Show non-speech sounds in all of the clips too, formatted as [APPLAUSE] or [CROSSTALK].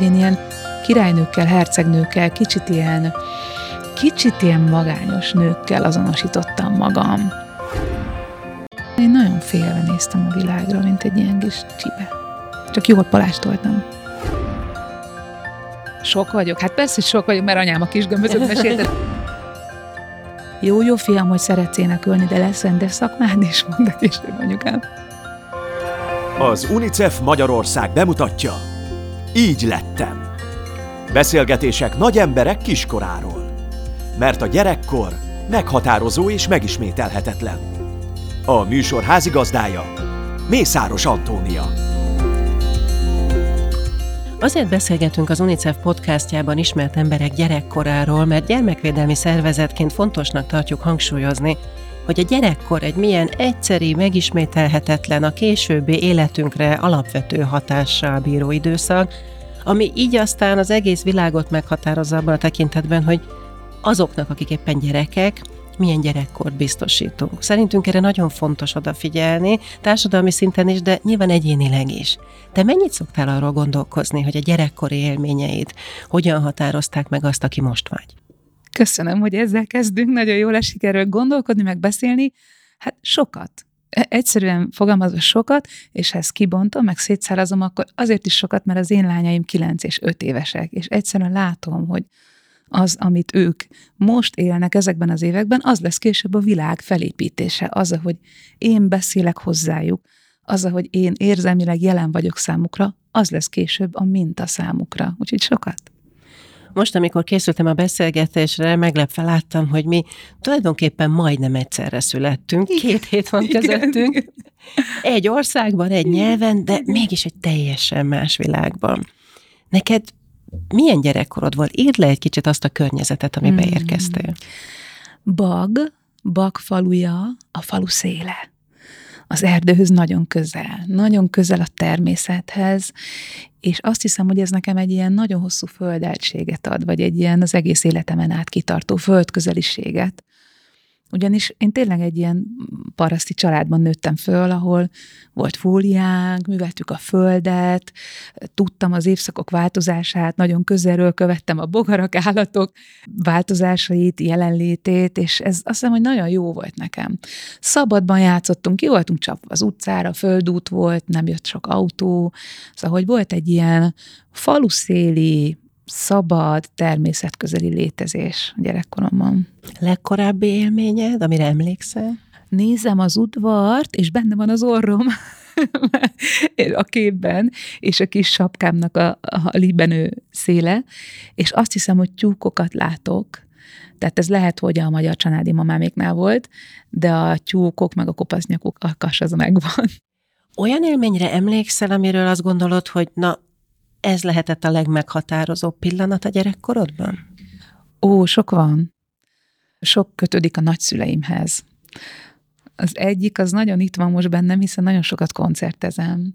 Én ilyen királynőkkel, hercegnőkkel, kicsit ilyen, kicsit ilyen magányos nőkkel azonosítottam magam. Én nagyon félve néztem a világra, mint egy ilyen kis csibe. Csak jól palástoltam. Sok vagyok. Hát persze, hogy sok vagyok, mert anyám a kis gömbözöt mesélte. [LAUGHS] Jó, jó fiam, hogy szeretsz énekelni, de lesz rendes szakmád is, mondta később anyukám. Az UNICEF Magyarország bemutatja Így lettem. Beszélgetések nagy emberek kiskoráról. Mert a gyerekkor meghatározó és megismételhetetlen. A műsor házigazdája Mészáros Antónia. Azért beszélgetünk az UNICEF podcastjában ismert emberek gyerekkoráról, mert gyermekvédelmi szervezetként fontosnak tartjuk hangsúlyozni, hogy a gyerekkor egy milyen egyszeri, megismételhetetlen, a későbbi életünkre alapvető hatással bíró időszak, ami így aztán az egész világot meghatározza abban a tekintetben, hogy azoknak, akik éppen gyerekek, milyen gyerekkort biztosítunk. Szerintünk erre nagyon fontos odafigyelni, társadalmi szinten is, de nyilván egyénileg is. Te mennyit szoktál arról gondolkozni, hogy a gyerekkori élményeid hogyan határozták meg azt, aki most vagy? Köszönöm, hogy ezzel kezdünk, nagyon jól esik erről gondolkodni, meg beszélni. Hát sokat. E- egyszerűen fogalmazva sokat, és ha ezt kibontom, meg szétszárazom, akkor azért is sokat, mert az én lányaim 9 és 5 évesek, és egyszerűen látom, hogy az, amit ők most élnek ezekben az években, az lesz később a világ felépítése, az, hogy én beszélek hozzájuk, az, hogy én érzelmileg jelen vagyok számukra, az lesz később a minta számukra. Úgyhogy sokat. Most, amikor készültem a beszélgetésre, meglepve láttam, hogy mi tulajdonképpen majdnem egyszerre születtünk. Két hét van közöttünk. Egy országban, egy nyelven, de mégis egy teljesen más világban. Neked milyen gyerekkorod volt? Írd le egy kicsit azt a környezetet, amiben hmm. érkeztél. Bag, Bag faluja, a falu széle az erdőhöz nagyon közel, nagyon közel a természethez, és azt hiszem, hogy ez nekem egy ilyen nagyon hosszú földeltséget ad, vagy egy ilyen az egész életemen át kitartó földközeliséget, ugyanis én tényleg egy ilyen paraszti családban nőttem föl, ahol volt fóliánk, műveltük a földet, tudtam az évszakok változását, nagyon közelről követtem a bogarak állatok változásait, jelenlétét, és ez azt hiszem, hogy nagyon jó volt nekem. Szabadban játszottunk, ki voltunk csapva az utcára, földút volt, nem jött sok autó, szóval hogy volt egy ilyen faluszéli, szabad, természetközeli létezés gyerekkoromban. Legkorábbi élményed, amire emlékszel? Nézem az udvart, és benne van az orrom [LAUGHS] a képben, és a kis sapkámnak a, a libenő széle, és azt hiszem, hogy tyúkokat látok, tehát ez lehet, hogy a magyar családi mamáméknál volt, de a tyúkok meg a kopasznyakok a kas az megvan. Olyan élményre emlékszel, amiről azt gondolod, hogy na, ez lehetett a legmeghatározóbb pillanat a gyerekkorodban? Ó, sok van. Sok kötődik a nagyszüleimhez. Az egyik, az nagyon itt van most bennem, hiszen nagyon sokat koncertezem.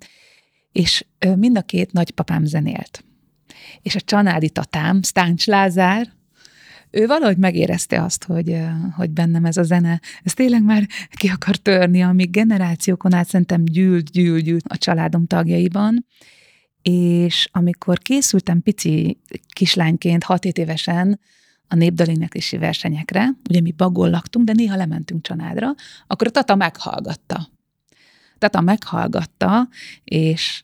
És mind a két nagypapám zenélt. És a csanádi tatám, Stáncs Lázár, ő valahogy megérezte azt, hogy, hogy bennem ez a zene, ez tényleg már ki akar törni, amíg generációkon át szerintem gyűlt, gyűlt, gyűlt a családom tagjaiban, és amikor készültem pici kislányként, 6 évesen a népdaléneklési versenyekre, ugye mi bagol laktunk, de néha lementünk csanádra, akkor a tata meghallgatta. Tata meghallgatta, és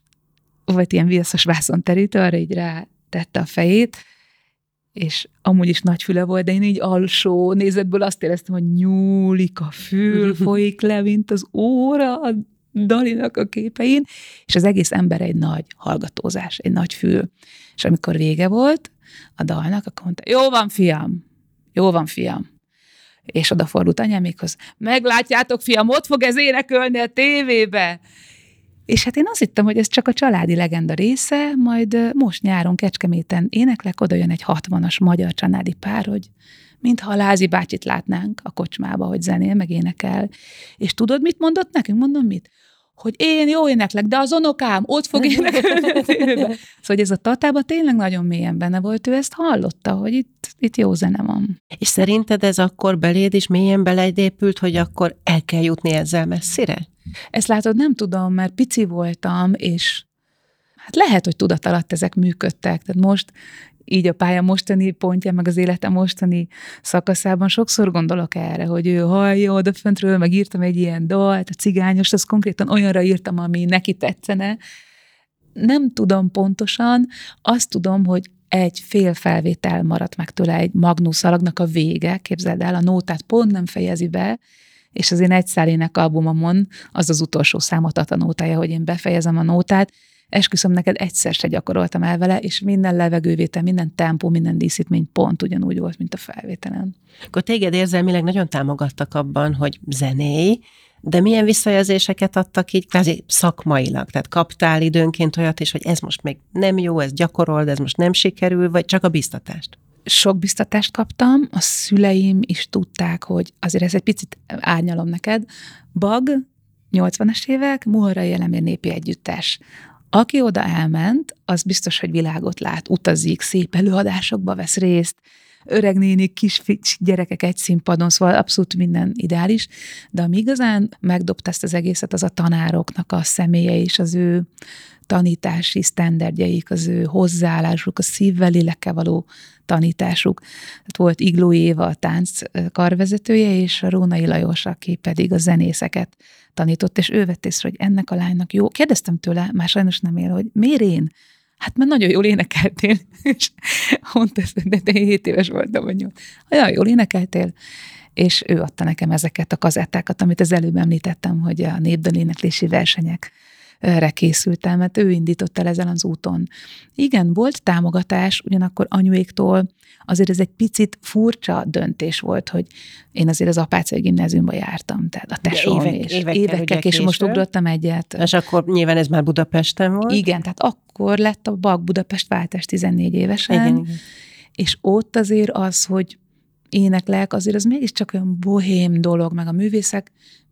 volt ilyen viaszos vászonterítő, arra így rá tette a fejét, és amúgy is nagy füle volt, de én így alsó nézetből azt éreztem, hogy nyúlik a fül, [LAUGHS] folyik le, mint az óra a Dalinak a képein, és az egész ember egy nagy hallgatózás, egy nagy fül. És amikor vége volt a dalnak, akkor mondta, jó van, fiam, jó van, fiam. És odafordult anyámékhoz, meglátjátok, fiam, ott fog ez énekelni a tévébe. És hát én azt hittem, hogy ez csak a családi legenda része, majd most nyáron Kecskeméten éneklek, oda jön egy hatvanas magyar családi pár, hogy mintha a Lázi bácsit látnánk a kocsmába, hogy zenél, meg énekel. És tudod, mit mondott nekünk? Mondom, mit? Hogy én jó éneklek, de az unokám ott fog énekelni. [LAUGHS] szóval ez a tatában tényleg nagyon mélyen benne volt, ő ezt hallotta, hogy itt, itt jó zene van. És szerinted ez akkor beléd is mélyen beleépült, hogy akkor el kell jutni ezzel messzire? Ezt látod, nem tudom, mert pici voltam, és hát lehet, hogy tudat alatt ezek működtek. Tehát most így a pálya mostani pontja, meg az életem mostani szakaszában sokszor gondolok erre, hogy ő hallja oda föntről, meg írtam egy ilyen dalt, a cigányos, az konkrétan olyanra írtam, ami neki tetszene. Nem tudom pontosan, azt tudom, hogy egy fél felvétel maradt meg tőle, egy magnuszalagnak a vége, képzeld el, a nótát pont nem fejezi be, és az én egy szálének albumomon az az utolsó számot a nótája, hogy én befejezem a nótát, esküszöm neked egyszer se gyakoroltam el vele, és minden levegővétel, minden tempó, minden díszítmény pont ugyanúgy volt, mint a felvételen. Akkor téged érzelmileg nagyon támogattak abban, hogy zenéj, de milyen visszajelzéseket adtak így kvázi szakmailag? Tehát kaptál időnként olyat is, hogy ez most még nem jó, ez gyakorol, ez most nem sikerül, vagy csak a biztatást? Sok biztatást kaptam, a szüleim is tudták, hogy azért ez egy picit árnyalom neked. Bag, 80-as évek, Muharai Elemér népi együttes. Aki oda elment, az biztos, hogy világot lát, utazik, szép előadásokba vesz részt, öreg néni, kis gyerekek egy színpadon, szóval abszolút minden ideális, de ami igazán megdobta ezt az egészet, az a tanároknak a személye és az ő tanítási sztenderdjeik, az ő hozzáállásuk, a szívvel, lélekkel való tanításuk. Tehát volt Igló Éva a tánc karvezetője, és a Rónai Lajos, aki pedig a zenészeket tanított, és ő vett észre, hogy ennek a lánynak jó. Kérdeztem tőle, már sajnos nem él, hogy miért én? Hát mert nagyon jól énekeltél. [LAUGHS] És mondta de te 7 éves voltam, vagy nyolc. Nagyon jól énekeltél. És ő adta nekem ezeket a kazettákat, amit az előbb említettem, hogy a népdal éneklési versenyek re készültem, mert ő indított el ezen az úton. Igen, volt támogatás, ugyanakkor anyuéktól azért ez egy picit furcsa döntés volt, hogy én azért az apácai gimnáziumba jártam, tehát a tesóm évek, és évekkel, évekkel és most ugrottam egyet. És akkor nyilván ez már Budapesten volt? Igen, tehát akkor lett a Bak Budapest váltás 14 évesen, igen, igen. és ott azért az, hogy éneklek, azért az mégiscsak olyan bohém dolog, meg a művészek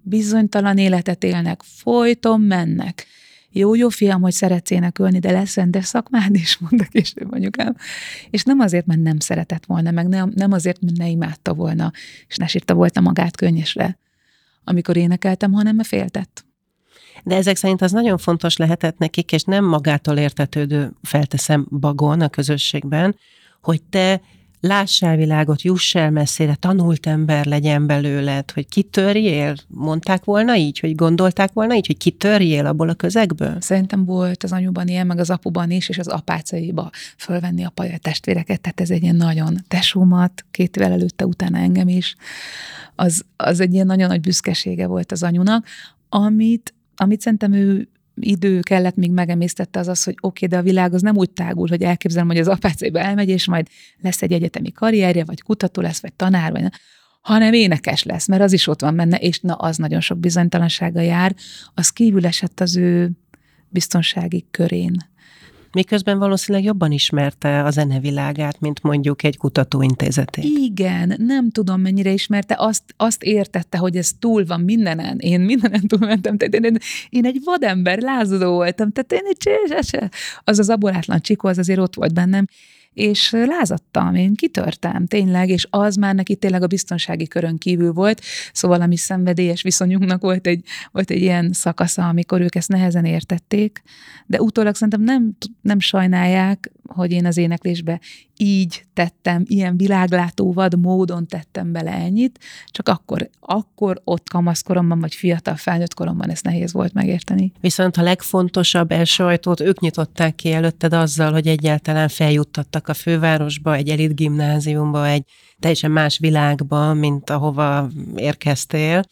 bizonytalan életet élnek, folyton mennek. Jó, jó fiam, hogy szeretsz énekelni, de lesz rendes szakmád is, [LAUGHS] mondta később anyukám. És nem azért, mert nem szeretett volna, meg nem, nem azért, mert ne imádta volna, és ne sírta volna magát könnyesre, amikor énekeltem, hanem mert féltett. De ezek szerint az nagyon fontos lehetett nekik, és nem magától értetődő, felteszem, bagon a közösségben, hogy te lássál világot, juss el messzire, tanult ember legyen belőled, hogy kitörjél? Mondták volna így, hogy gondolták volna így, hogy kitörjél abból a közegből? Szerintem volt az anyuban ilyen, meg az apuban is, és az apácaiba fölvenni a paja testvéreket, tehát ez egy ilyen nagyon tesómat, két évvel előtte, utána engem is. Az, az egy ilyen nagyon nagy büszkesége volt az anyunak, amit, amit szerintem ő idő kellett, míg megemésztette az az, hogy oké, okay, de a világ az nem úgy tágul, hogy elképzelem, hogy az apácaiba elmegy, és majd lesz egy egyetemi karrierje, vagy kutató lesz, vagy tanár, vagy hanem énekes lesz, mert az is ott van benne, és na, az nagyon sok bizonytalansága jár, az kívül esett az ő biztonsági körén. Miközben valószínűleg jobban ismerte a zenevilágát, mint mondjuk egy kutatóintézetét. Igen, nem tudom mennyire ismerte, azt, azt értette, hogy ez túl van mindenen. Én mindenen túlmentem, tehát én, én egy vadember, lázadó voltam, tehát én egy az az aborátlan csikó, az azért ott volt bennem, és lázadtam, én kitörtem tényleg, és az már neki tényleg a biztonsági körön kívül volt, szóval a mi szenvedélyes viszonyunknak volt egy, volt egy ilyen szakasza, amikor ők ezt nehezen értették, de utólag szerintem nem, nem sajnálják, hogy én az éneklésbe így tettem, ilyen világlátóvad módon tettem bele ennyit, csak akkor, akkor ott kamaszkoromban, vagy fiatal felnőtt koromban ezt nehéz volt megérteni. Viszont a legfontosabb első ajtót ők nyitották ki előtted azzal, hogy egyáltalán feljuttattak a fővárosba, egy elit gimnáziumba, egy teljesen más világba, mint ahova érkeztél.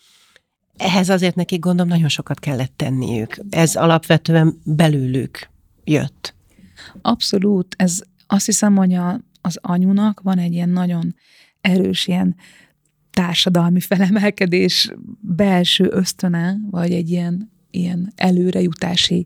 Ehhez azért nekik gondolom nagyon sokat kellett tenniük. Ez alapvetően belőlük jött. Abszolút. Ez azt hiszem, hogy a, az anyunak van egy ilyen nagyon erős ilyen társadalmi felemelkedés belső ösztöne, vagy egy ilyen, ilyen előrejutási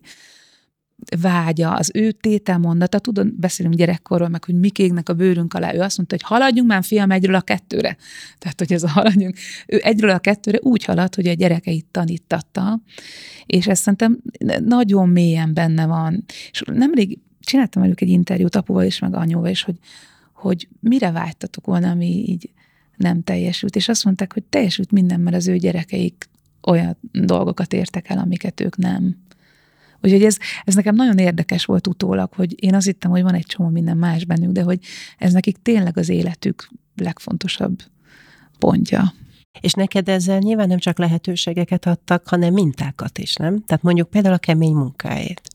vágya, az ő tételmondata, tudod, beszélünk gyerekkorról, meg hogy mik égnek a bőrünk alá. Ő azt mondta, hogy haladjunk már fiam egyről a kettőre. Tehát, hogy ez a haladjunk. Ő egyről a kettőre úgy halad, hogy a gyerekeit tanítatta, és ezt szerintem nagyon mélyen benne van. És nemrég csináltam velük egy interjút apuval is, meg anyóval is, hogy, hogy mire vágytatok volna, ami így nem teljesült. És azt mondták, hogy teljesült minden, mert az ő gyerekeik olyan dolgokat értek el, amiket ők nem Úgyhogy ez, ez nekem nagyon érdekes volt utólag, hogy én azt hittem, hogy van egy csomó minden más bennük, de hogy ez nekik tényleg az életük legfontosabb pontja. És neked ezzel nyilván nem csak lehetőségeket adtak, hanem mintákat is, nem? Tehát mondjuk például a kemény munkáért.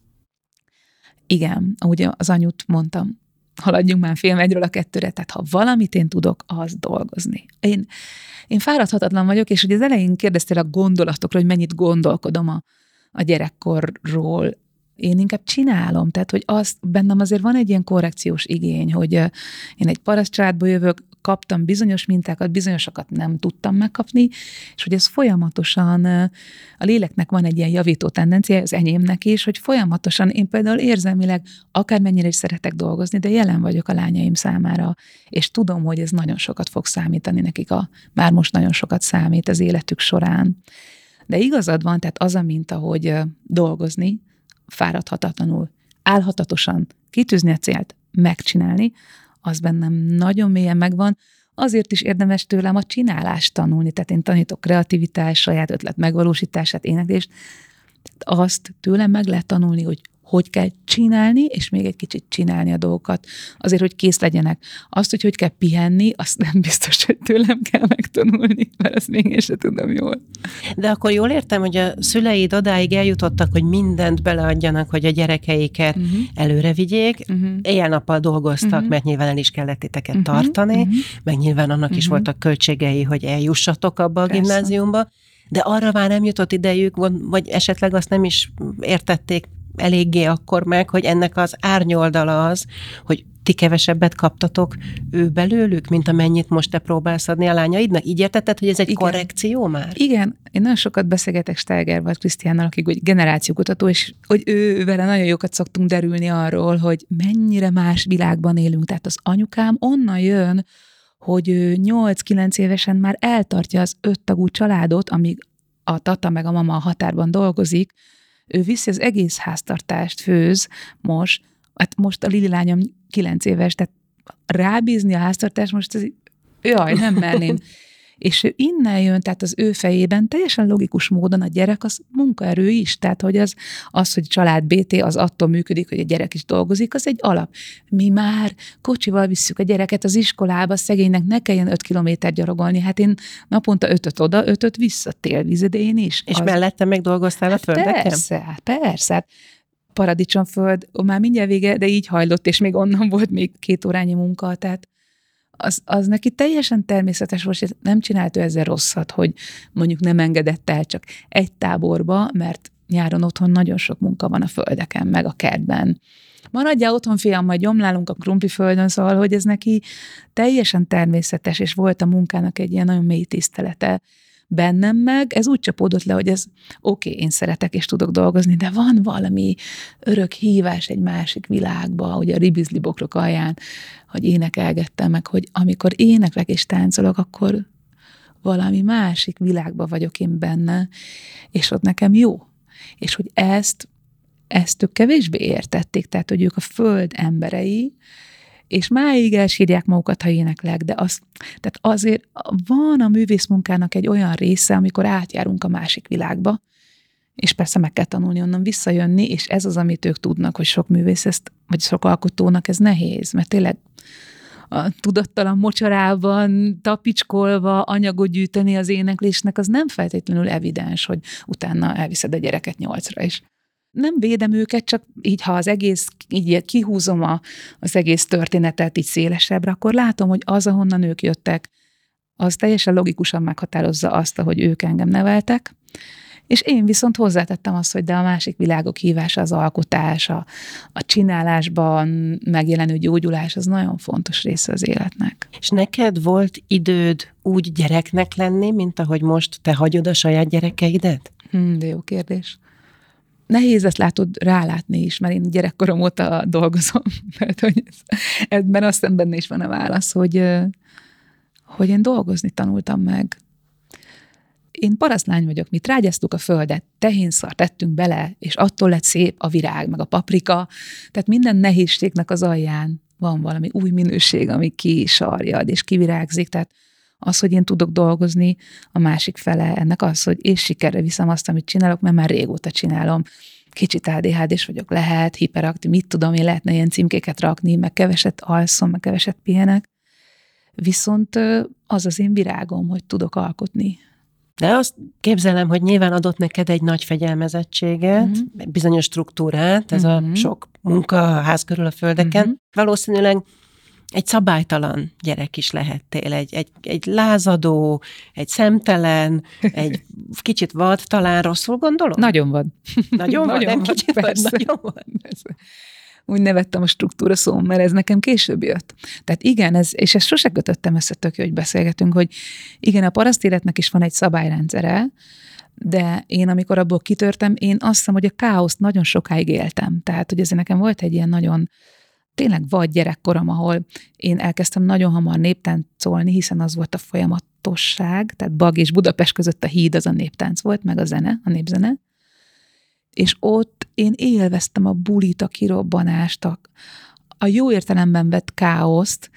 Igen, ahogy az anyut mondtam, haladjunk már film egyről a kettőre, tehát ha valamit én tudok, az dolgozni. Én, én fáradhatatlan vagyok, és ugye az elején kérdeztél a gondolatokról, hogy mennyit gondolkodom a, a gyerekkorról, én inkább csinálom, tehát hogy az bennem azért van egy ilyen korrekciós igény, hogy én egy paraszt családból jövök, kaptam bizonyos mintákat, bizonyosakat nem tudtam megkapni, és hogy ez folyamatosan, a léleknek van egy ilyen javító tendencia, az enyémnek is, hogy folyamatosan én például érzelmileg akármennyire is szeretek dolgozni, de jelen vagyok a lányaim számára, és tudom, hogy ez nagyon sokat fog számítani nekik, a, már most nagyon sokat számít az életük során. De igazad van, tehát az a minta, hogy dolgozni, fáradhatatlanul, álhatatosan kitűzni a célt, megcsinálni, az bennem nagyon mélyen megvan, azért is érdemes tőlem a csinálást tanulni, tehát én tanítok kreativitás, saját ötlet megvalósítását, éneklést, azt tőlem meg lehet tanulni, hogy hogy kell csinálni, és még egy kicsit csinálni a dolgokat, azért, hogy kész legyenek. Azt, hogy hogy kell pihenni, azt nem biztos, hogy tőlem kell megtanulni, mert ezt még én sem tudom jól. De akkor jól értem, hogy a szüleid odáig eljutottak, hogy mindent beleadjanak, hogy a gyerekeiket uh-huh. előre vigyék. Uh-huh. Éjjel-nappal dolgoztak, uh-huh. mert nyilván el is kellett titeket uh-huh. tartani, uh-huh. meg nyilván annak uh-huh. is voltak költségei, hogy eljussatok abba a Persze. gimnáziumba de arra már nem jutott idejük, vagy esetleg azt nem is értették eléggé akkor meg, hogy ennek az árnyoldala az, hogy ti kevesebbet kaptatok ő belőlük, mint amennyit most te próbálsz adni a lányaidnak? Így értetted, hogy ez egy Igen. korrekció már? Igen, én nagyon sokat beszélgetek Steiger vagy Krisztiánnal, akik hogy generációkutató, és hogy ő vele nagyon jókat szoktunk derülni arról, hogy mennyire más világban élünk. Tehát az anyukám onnan jön, hogy ő 8-9 évesen már eltartja az öttagú családot, amíg a tata meg a mama a határban dolgozik, ő viszi az egész háztartást, főz most, hát most a Lili lányom kilenc éves, tehát rábízni a háztartást most ez, jaj, nem merném. [LAUGHS] És ő innen jön, tehát az ő fejében teljesen logikus módon a gyerek az munkaerő is, tehát hogy az, az hogy család BT az attól működik, hogy a gyerek is dolgozik, az egy alap. Mi már kocsival visszük a gyereket az iskolába, szegénynek ne kelljen öt kilométer gyarogolni, hát én naponta ötöt oda, ötöt vissza télvizedén is. És az... mellette meg dolgoztál hát a földeken? Persze, hát persze. Hát paradicsomföld, már mindjárt vége, de így hajlott, és még onnan volt még két órányi munka, tehát az, az neki teljesen természetes volt, és nem csinált ő ezzel rosszat, hogy mondjuk nem engedett el csak egy táborba, mert nyáron otthon nagyon sok munka van a földeken, meg a kertben. Maradjál otthon, fiam, majd gyomlálunk a földön, szóval, hogy ez neki teljesen természetes, és volt a munkának egy ilyen nagyon mély tisztelete bennem meg, ez úgy csapódott le, hogy ez oké, okay, én szeretek és tudok dolgozni, de van valami örök hívás egy másik világba, hogy a ribizli bokrok alján, hogy énekelgettem meg, hogy amikor éneklek és táncolok, akkor valami másik világba vagyok én benne, és ott nekem jó. És hogy ezt, ezt ők kevésbé értették, tehát hogy ők a föld emberei, és máig elsírják magukat, ha éneklek, de az, tehát azért van a művészmunkának egy olyan része, amikor átjárunk a másik világba, és persze meg kell tanulni onnan visszajönni, és ez az, amit ők tudnak, hogy sok művész ezt, vagy sok alkotónak ez nehéz, mert tényleg a tudattalan mocsarában tapicskolva anyagot gyűjteni az éneklésnek, az nem feltétlenül evidens, hogy utána elviszed a gyereket nyolcra is nem védem őket, csak így, ha az egész, így kihúzom a, az egész történetet így szélesebbre, akkor látom, hogy az, ahonnan ők jöttek, az teljesen logikusan meghatározza azt, hogy ők engem neveltek, és én viszont hozzátettem azt, hogy de a másik világok hívása, az alkotás, a, a csinálásban megjelenő gyógyulás, az nagyon fontos része az életnek. És neked volt időd úgy gyereknek lenni, mint ahogy most te hagyod a saját gyerekeidet? Hmm, de jó kérdés nehéz ezt látod rálátni is, mert én gyerekkorom óta dolgozom. [LAUGHS] mert hogy ez, ebben azt hiszem benne is van a válasz, hogy, hogy én dolgozni tanultam meg. Én parasztlány vagyok, mi trágyáztuk a földet, tehénszar tettünk bele, és attól lett szép a virág, meg a paprika. Tehát minden nehézségnek az alján van valami új minőség, ami kisarjad és kivirágzik. Tehát az, hogy én tudok dolgozni, a másik fele ennek az, hogy és sikerre viszem azt, amit csinálok, mert már régóta csinálom. kicsit ADHD-s vagyok, lehet, hiperaktív, mit tudom én, lehetne ilyen címkéket rakni, meg keveset alszom, meg keveset pihenek. Viszont az az én virágom, hogy tudok alkotni. De azt képzelem, hogy nyilván adott neked egy nagy fegyelmezettséget, uh-huh. bizonyos struktúrát, ez uh-huh. a sok munka a ház körül a földeken. Uh-huh. Valószínűleg egy szabálytalan gyerek is lehettél, egy, egy, egy lázadó, egy szemtelen, [LAUGHS] egy kicsit vad, talán rosszul gondolom? Nagyon vad. Nagyon vad, nagyon nem vad, kicsit vad, nagyon vad. Persze. Úgy nevettem a struktúra szó, mert ez nekem később jött. Tehát igen, ez, és ezt sose kötöttem össze tök hogy beszélgetünk, hogy igen, a paraszt életnek is van egy szabályrendszere, de én, amikor abból kitörtem, én azt hiszem, hogy a káoszt nagyon sokáig éltem. Tehát, hogy ez nekem volt egy ilyen nagyon tényleg vagy gyerekkorom, ahol én elkezdtem nagyon hamar néptáncolni, hiszen az volt a folyamatosság, tehát Bag és Budapest között a híd az a néptánc volt, meg a zene, a népzene. És ott én élveztem a bulit, a kirobbanást, a, a jó értelemben vett káoszt,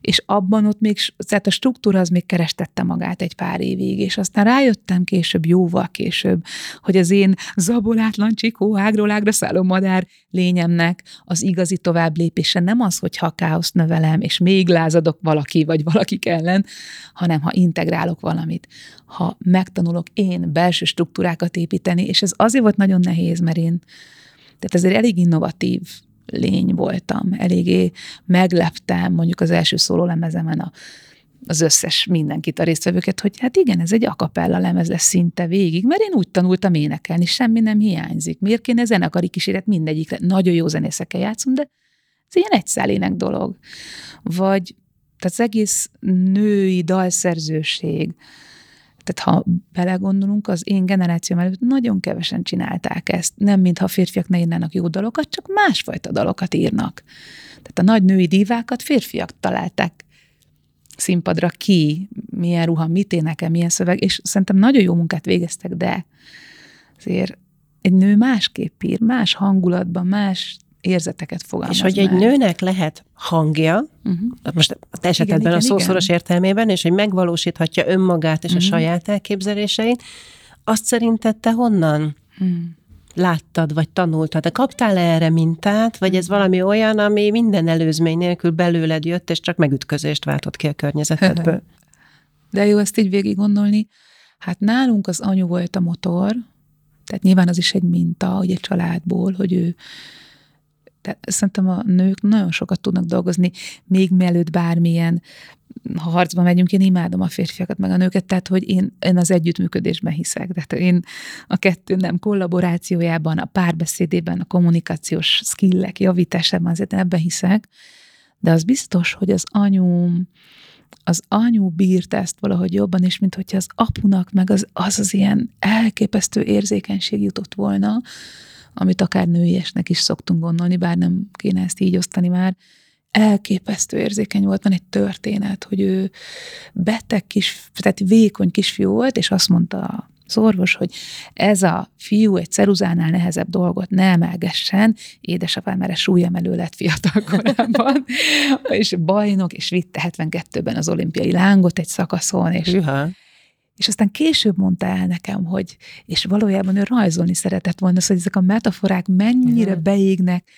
és abban ott még, tehát a struktúra az még kerestette magát egy pár évig, és aztán rájöttem később, jóval később, hogy az én zabolátlan csikó, ágról ágra szálló madár lényemnek az igazi tovább lépése nem az, hogyha a káoszt növelem, és még lázadok valaki vagy valakik ellen, hanem ha integrálok valamit, ha megtanulok én belső struktúrákat építeni, és ez azért volt nagyon nehéz, mert én tehát ezért elég innovatív lény voltam. Eléggé megleptem mondjuk az első szólólemezemen a az összes mindenkit, a résztvevőket, hogy hát igen, ez egy akapella lemez lesz szinte végig, mert én úgy tanultam énekelni, semmi nem hiányzik. Miért kéne zenekari kíséret mindegyik, nagyon jó zenészekkel játszom, de ez ilyen egyszálének dolog. Vagy tehát az egész női dalszerzőség, tehát ha belegondolunk, az én generációm előtt nagyon kevesen csinálták ezt. Nem mintha a férfiak ne írnának jó dalokat, csak másfajta dalokat írnak. Tehát a nagy női dívákat férfiak találták színpadra ki, milyen ruha, mit énekel, milyen szöveg, és szerintem nagyon jó munkát végeztek, de azért egy nő másképp ír, más hangulatban, más érzeteket fogalmaz És hogy egy nőnek lehet hangja, uh-huh. most a te esetedben igen, a szószoros igen. értelmében, és hogy megvalósíthatja önmagát és uh-huh. a mhm. saját elképzeléseit, azt szerinted te honnan uh-huh. láttad, vagy tanultad? De kaptál erre mintát, vagy ez valami olyan, ami minden előzmény nélkül belőled jött, és csak megütközést váltott ki a környezetedből? [LAUGHS] De jó ezt így végig gondolni. Hát nálunk az anyu volt a motor, tehát nyilván az is egy minta, hogy egy családból, hogy ő tehát szerintem a nők nagyon sokat tudnak dolgozni, még mielőtt bármilyen ha harcba megyünk, én imádom a férfiakat, meg a nőket, tehát hogy én, én az együttműködésben hiszek. Tehát én a kettő nem kollaborációjában, a párbeszédében, a kommunikációs skillek javításában, azért én ebben hiszek. De az biztos, hogy az anyu, az anyu bírta ezt valahogy jobban, és mint hogyha az apunak meg az az, az ilyen elképesztő érzékenység jutott volna, amit akár nőiesnek is szoktunk gondolni, bár nem kéne ezt így osztani már, elképesztő érzékeny volt, van egy történet, hogy ő beteg kis, tehát vékony kisfiú volt, és azt mondta az orvos, hogy ez a fiú egy ceruzánál nehezebb dolgot ne emelgessen, édesapám erre súlyemelő lett fiatal korában, [LAUGHS] és bajnok, és vitte 72-ben az olimpiai lángot egy szakaszon, és Juha. És aztán később mondta el nekem, hogy, és valójában ő rajzolni szeretett volna, szóval ezek a metaforák mennyire uh-huh. beégnek,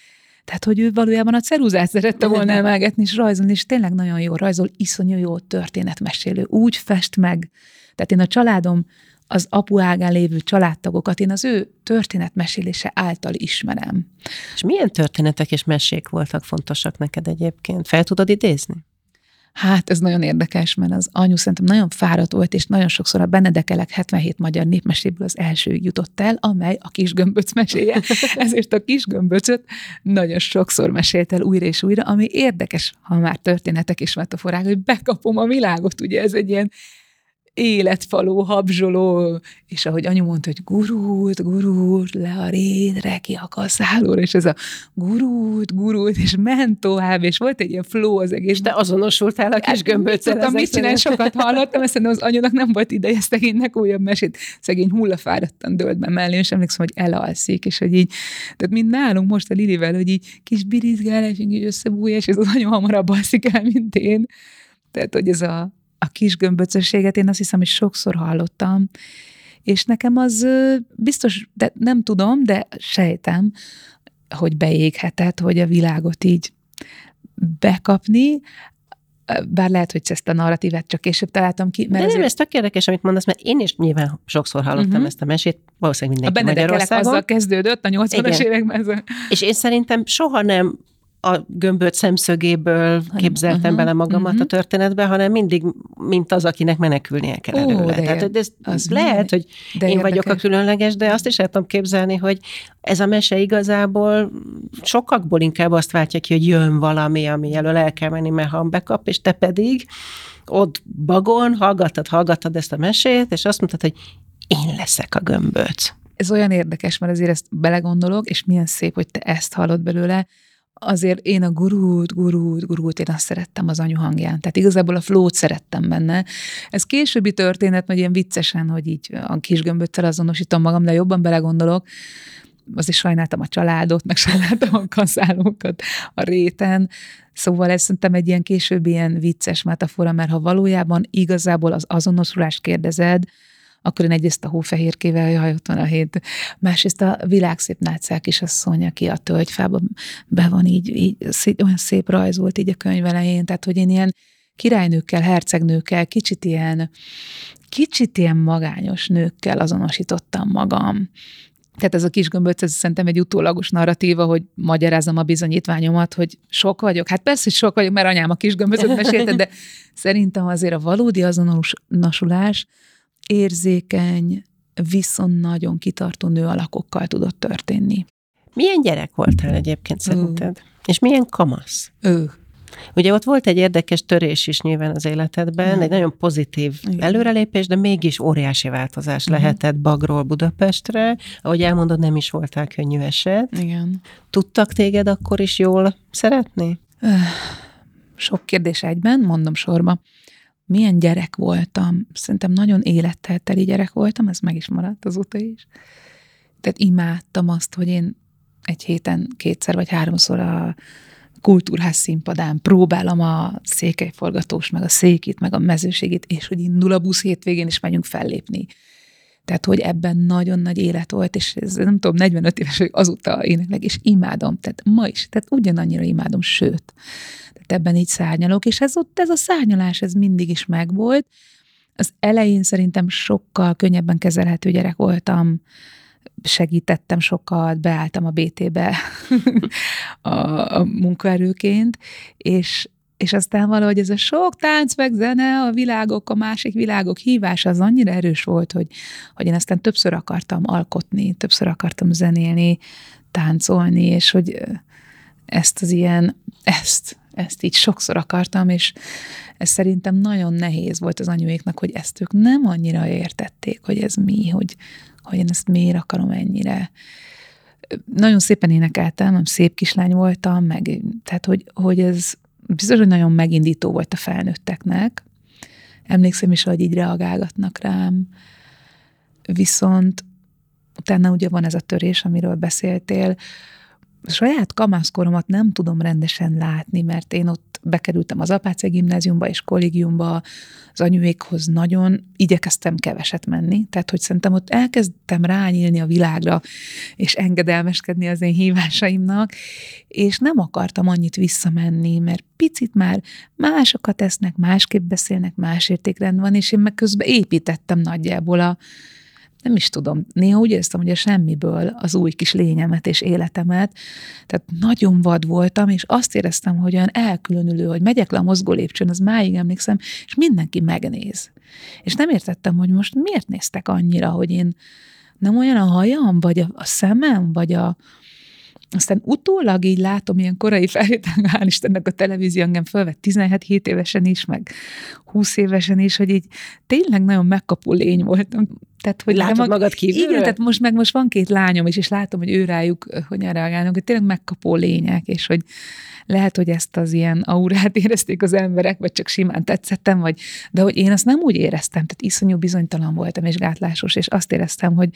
tehát, hogy ő valójában a ceruzát szerette volna emelgetni és rajzolni, és tényleg nagyon jó rajzol, iszonyú jó történetmesélő, úgy fest meg. Tehát én a családom, az apu ágán lévő családtagokat én az ő történetmesélése által ismerem. És milyen történetek és mesék voltak fontosak neked egyébként? Fel tudod idézni? Hát ez nagyon érdekes, mert az anyu szerintem nagyon fáradt volt, és nagyon sokszor a Benedekelek 77 magyar népmeséből az első jutott el, amely a kis gömböc meséje. [LAUGHS] Ezért a kis gömböcöt nagyon sokszor mesélt el újra és újra, ami érdekes, ha már történetek és metaforák, hogy bekapom a világot, ugye ez egy ilyen életfaló, habzsoló, és ahogy anyu mondta, hogy gurult, gurult le a rédre, ki a kaszálóra, és ez a gurult, gurult, és ment tovább, és volt egy ilyen flow az egész. De azonosultál a kis gömböccel. Tudtam, mit csinálni, sokat hallottam, ezt az anyunak nem volt ideje szegénynek újabb mesét. Szegény hullafáradtan dölt be mellé, és emlékszem, hogy elalszik, és hogy így, tehát mint nálunk most a Lilivel, hogy így kis birizgálás, így összebújja, és az anyu hamarabb alszik el, mint én. Tehát, hogy ez a, a kis gömböcösséget én azt hiszem, hogy sokszor hallottam, és nekem az biztos, de nem tudom, de sejtem, hogy beéghetett, hogy a világot így bekapni, bár lehet, hogy ezt a narratívát csak később találtam ki. Mert De nem, azért... ez tök érdekes, amit mondasz, mert én is nyilván sokszor hallottam uh-huh. ezt a mesét, valószínűleg mindenki a Magyarországon. azzal kezdődött a 80-as években. És én szerintem soha nem a gömböt szemszögéből képzeltem uh-huh, bele magamat uh-huh. a történetbe, hanem mindig, mint az, akinek menekülnie kell Ó, előle. De Tehát, ez az lehet, hogy de én érdekes. vagyok a különleges, de azt is el tudom képzelni, hogy ez a mese igazából sokakból inkább azt váltja ki, hogy jön valami, ami elől el kell menni, mert ha bekap, és te pedig ott bagon hallgattad, hallgattad ezt a mesét, és azt mondtad, hogy én leszek a gömböc. Ez olyan érdekes, mert azért ezt belegondolok, és milyen szép, hogy te ezt hallod belőle, azért én a gurút, gurút, gurút, én azt szerettem az anyu hangján. Tehát igazából a flót szerettem benne. Ez későbbi történet, hogy ilyen viccesen, hogy így a kis gömböttel azonosítom magam, de jobban belegondolok, azért sajnáltam a családot, meg sajnáltam a kaszálókat a réten, Szóval ez szerintem egy ilyen későbbi ilyen vicces metafora, mert ha valójában igazából az azonosulást kérdezed, akkor én egyrészt a hófehérkével, jaj, ott van a hét, másrészt a világszép nátszák is asszony, aki a tölgyfában be van így, így olyan szép rajz volt így a könyv elején, tehát hogy én ilyen királynőkkel, hercegnőkkel, kicsit ilyen, kicsit ilyen magányos nőkkel azonosítottam magam. Tehát ez a kis gömböc, ez szerintem egy utólagos narratíva, hogy magyarázom a bizonyítványomat, hogy sok vagyok. Hát persze, hogy sok vagyok, mert anyám a kis gömböcöt mesélte, de [LAUGHS] szerintem azért a valódi azonosulás érzékeny, viszont nagyon kitartó nő alakokkal tudott történni. Milyen gyerek voltál egyébként szerinted? Ő. És milyen kamasz? Ő. Ugye ott volt egy érdekes törés is nyilván az életedben, Igen. egy nagyon pozitív Igen. előrelépés, de mégis óriási változás Igen. lehetett Bagról Budapestre. Ahogy elmondod, nem is voltál könnyű eset. Igen. Tudtak téged akkor is jól szeretni? Sok kérdés egyben, mondom sorba milyen gyerek voltam. Szerintem nagyon élettel teli gyerek voltam, ez meg is maradt azóta is. Tehát imádtam azt, hogy én egy héten kétszer vagy háromszor a kultúrház színpadán próbálom a székelyforgatós, meg a székit, meg a mezőségét, és hogy indul a busz hétvégén, és megyünk fellépni. Tehát, hogy ebben nagyon nagy élet volt, és ez nem tudom, 45 éves, hogy azóta énekleg, és imádom, tehát ma is, tehát ugyanannyira imádom, sőt, tehát ebben így szárnyalok, és ez ott, ez a szárnyalás, ez mindig is megvolt. Az elején szerintem sokkal könnyebben kezelhető gyerek voltam, segítettem sokat, beálltam a BT-be [LAUGHS] a, a munkaerőként, és, és aztán valahogy ez a sok tánc meg zene, a világok, a másik világok hívása az annyira erős volt, hogy, hogy én aztán többször akartam alkotni, többször akartam zenélni, táncolni, és hogy ezt az ilyen, ezt, ezt így sokszor akartam, és ez szerintem nagyon nehéz volt az anyuéknak, hogy ezt ők nem annyira értették, hogy ez mi, hogy, hogy én ezt miért akarom ennyire. Nagyon szépen énekeltem, szép kislány voltam, meg, tehát hogy, hogy ez biztos, hogy nagyon megindító volt a felnőtteknek. Emlékszem is, hogy így reagálgatnak rám. Viszont utána ugye van ez a törés, amiről beszéltél, saját kamaszkoromat nem tudom rendesen látni, mert én ott bekerültem az Apáce gimnáziumba és kollégiumba, az anyuékhoz nagyon igyekeztem keveset menni, tehát hogy szerintem ott elkezdtem rányílni a világra, és engedelmeskedni az én hívásaimnak, és nem akartam annyit visszamenni, mert picit már másokat esznek, másképp beszélnek, más értékrend van, és én meg közben építettem nagyjából a nem is tudom, néha úgy éreztem, hogy a semmiből az új kis lényemet és életemet, tehát nagyon vad voltam, és azt éreztem, hogy olyan elkülönülő, hogy megyek le a mozgó lépcsőn, az máig emlékszem, és mindenki megnéz. És nem értettem, hogy most miért néztek annyira, hogy én nem olyan a hajam, vagy a, a szemem, vagy a, aztán utólag így látom, ilyen korai felvétel, hál' Istennek a televízió engem fölvett 17 évesen is, meg 20 évesen is, hogy így tényleg nagyon megkapó lény voltam. Tehát, hogy Látod mag- magad kívülről? Igen, tehát most meg most van két lányom is, és látom, hogy ő rájuk hogyan reagálnak, hogy tényleg megkapó lények, és hogy lehet, hogy ezt az ilyen aurát [LAUGHS] érezték az emberek, vagy csak simán tetszettem, vagy, de hogy én azt nem úgy éreztem, tehát iszonyú bizonytalan voltam, és gátlásos, és azt éreztem, hogy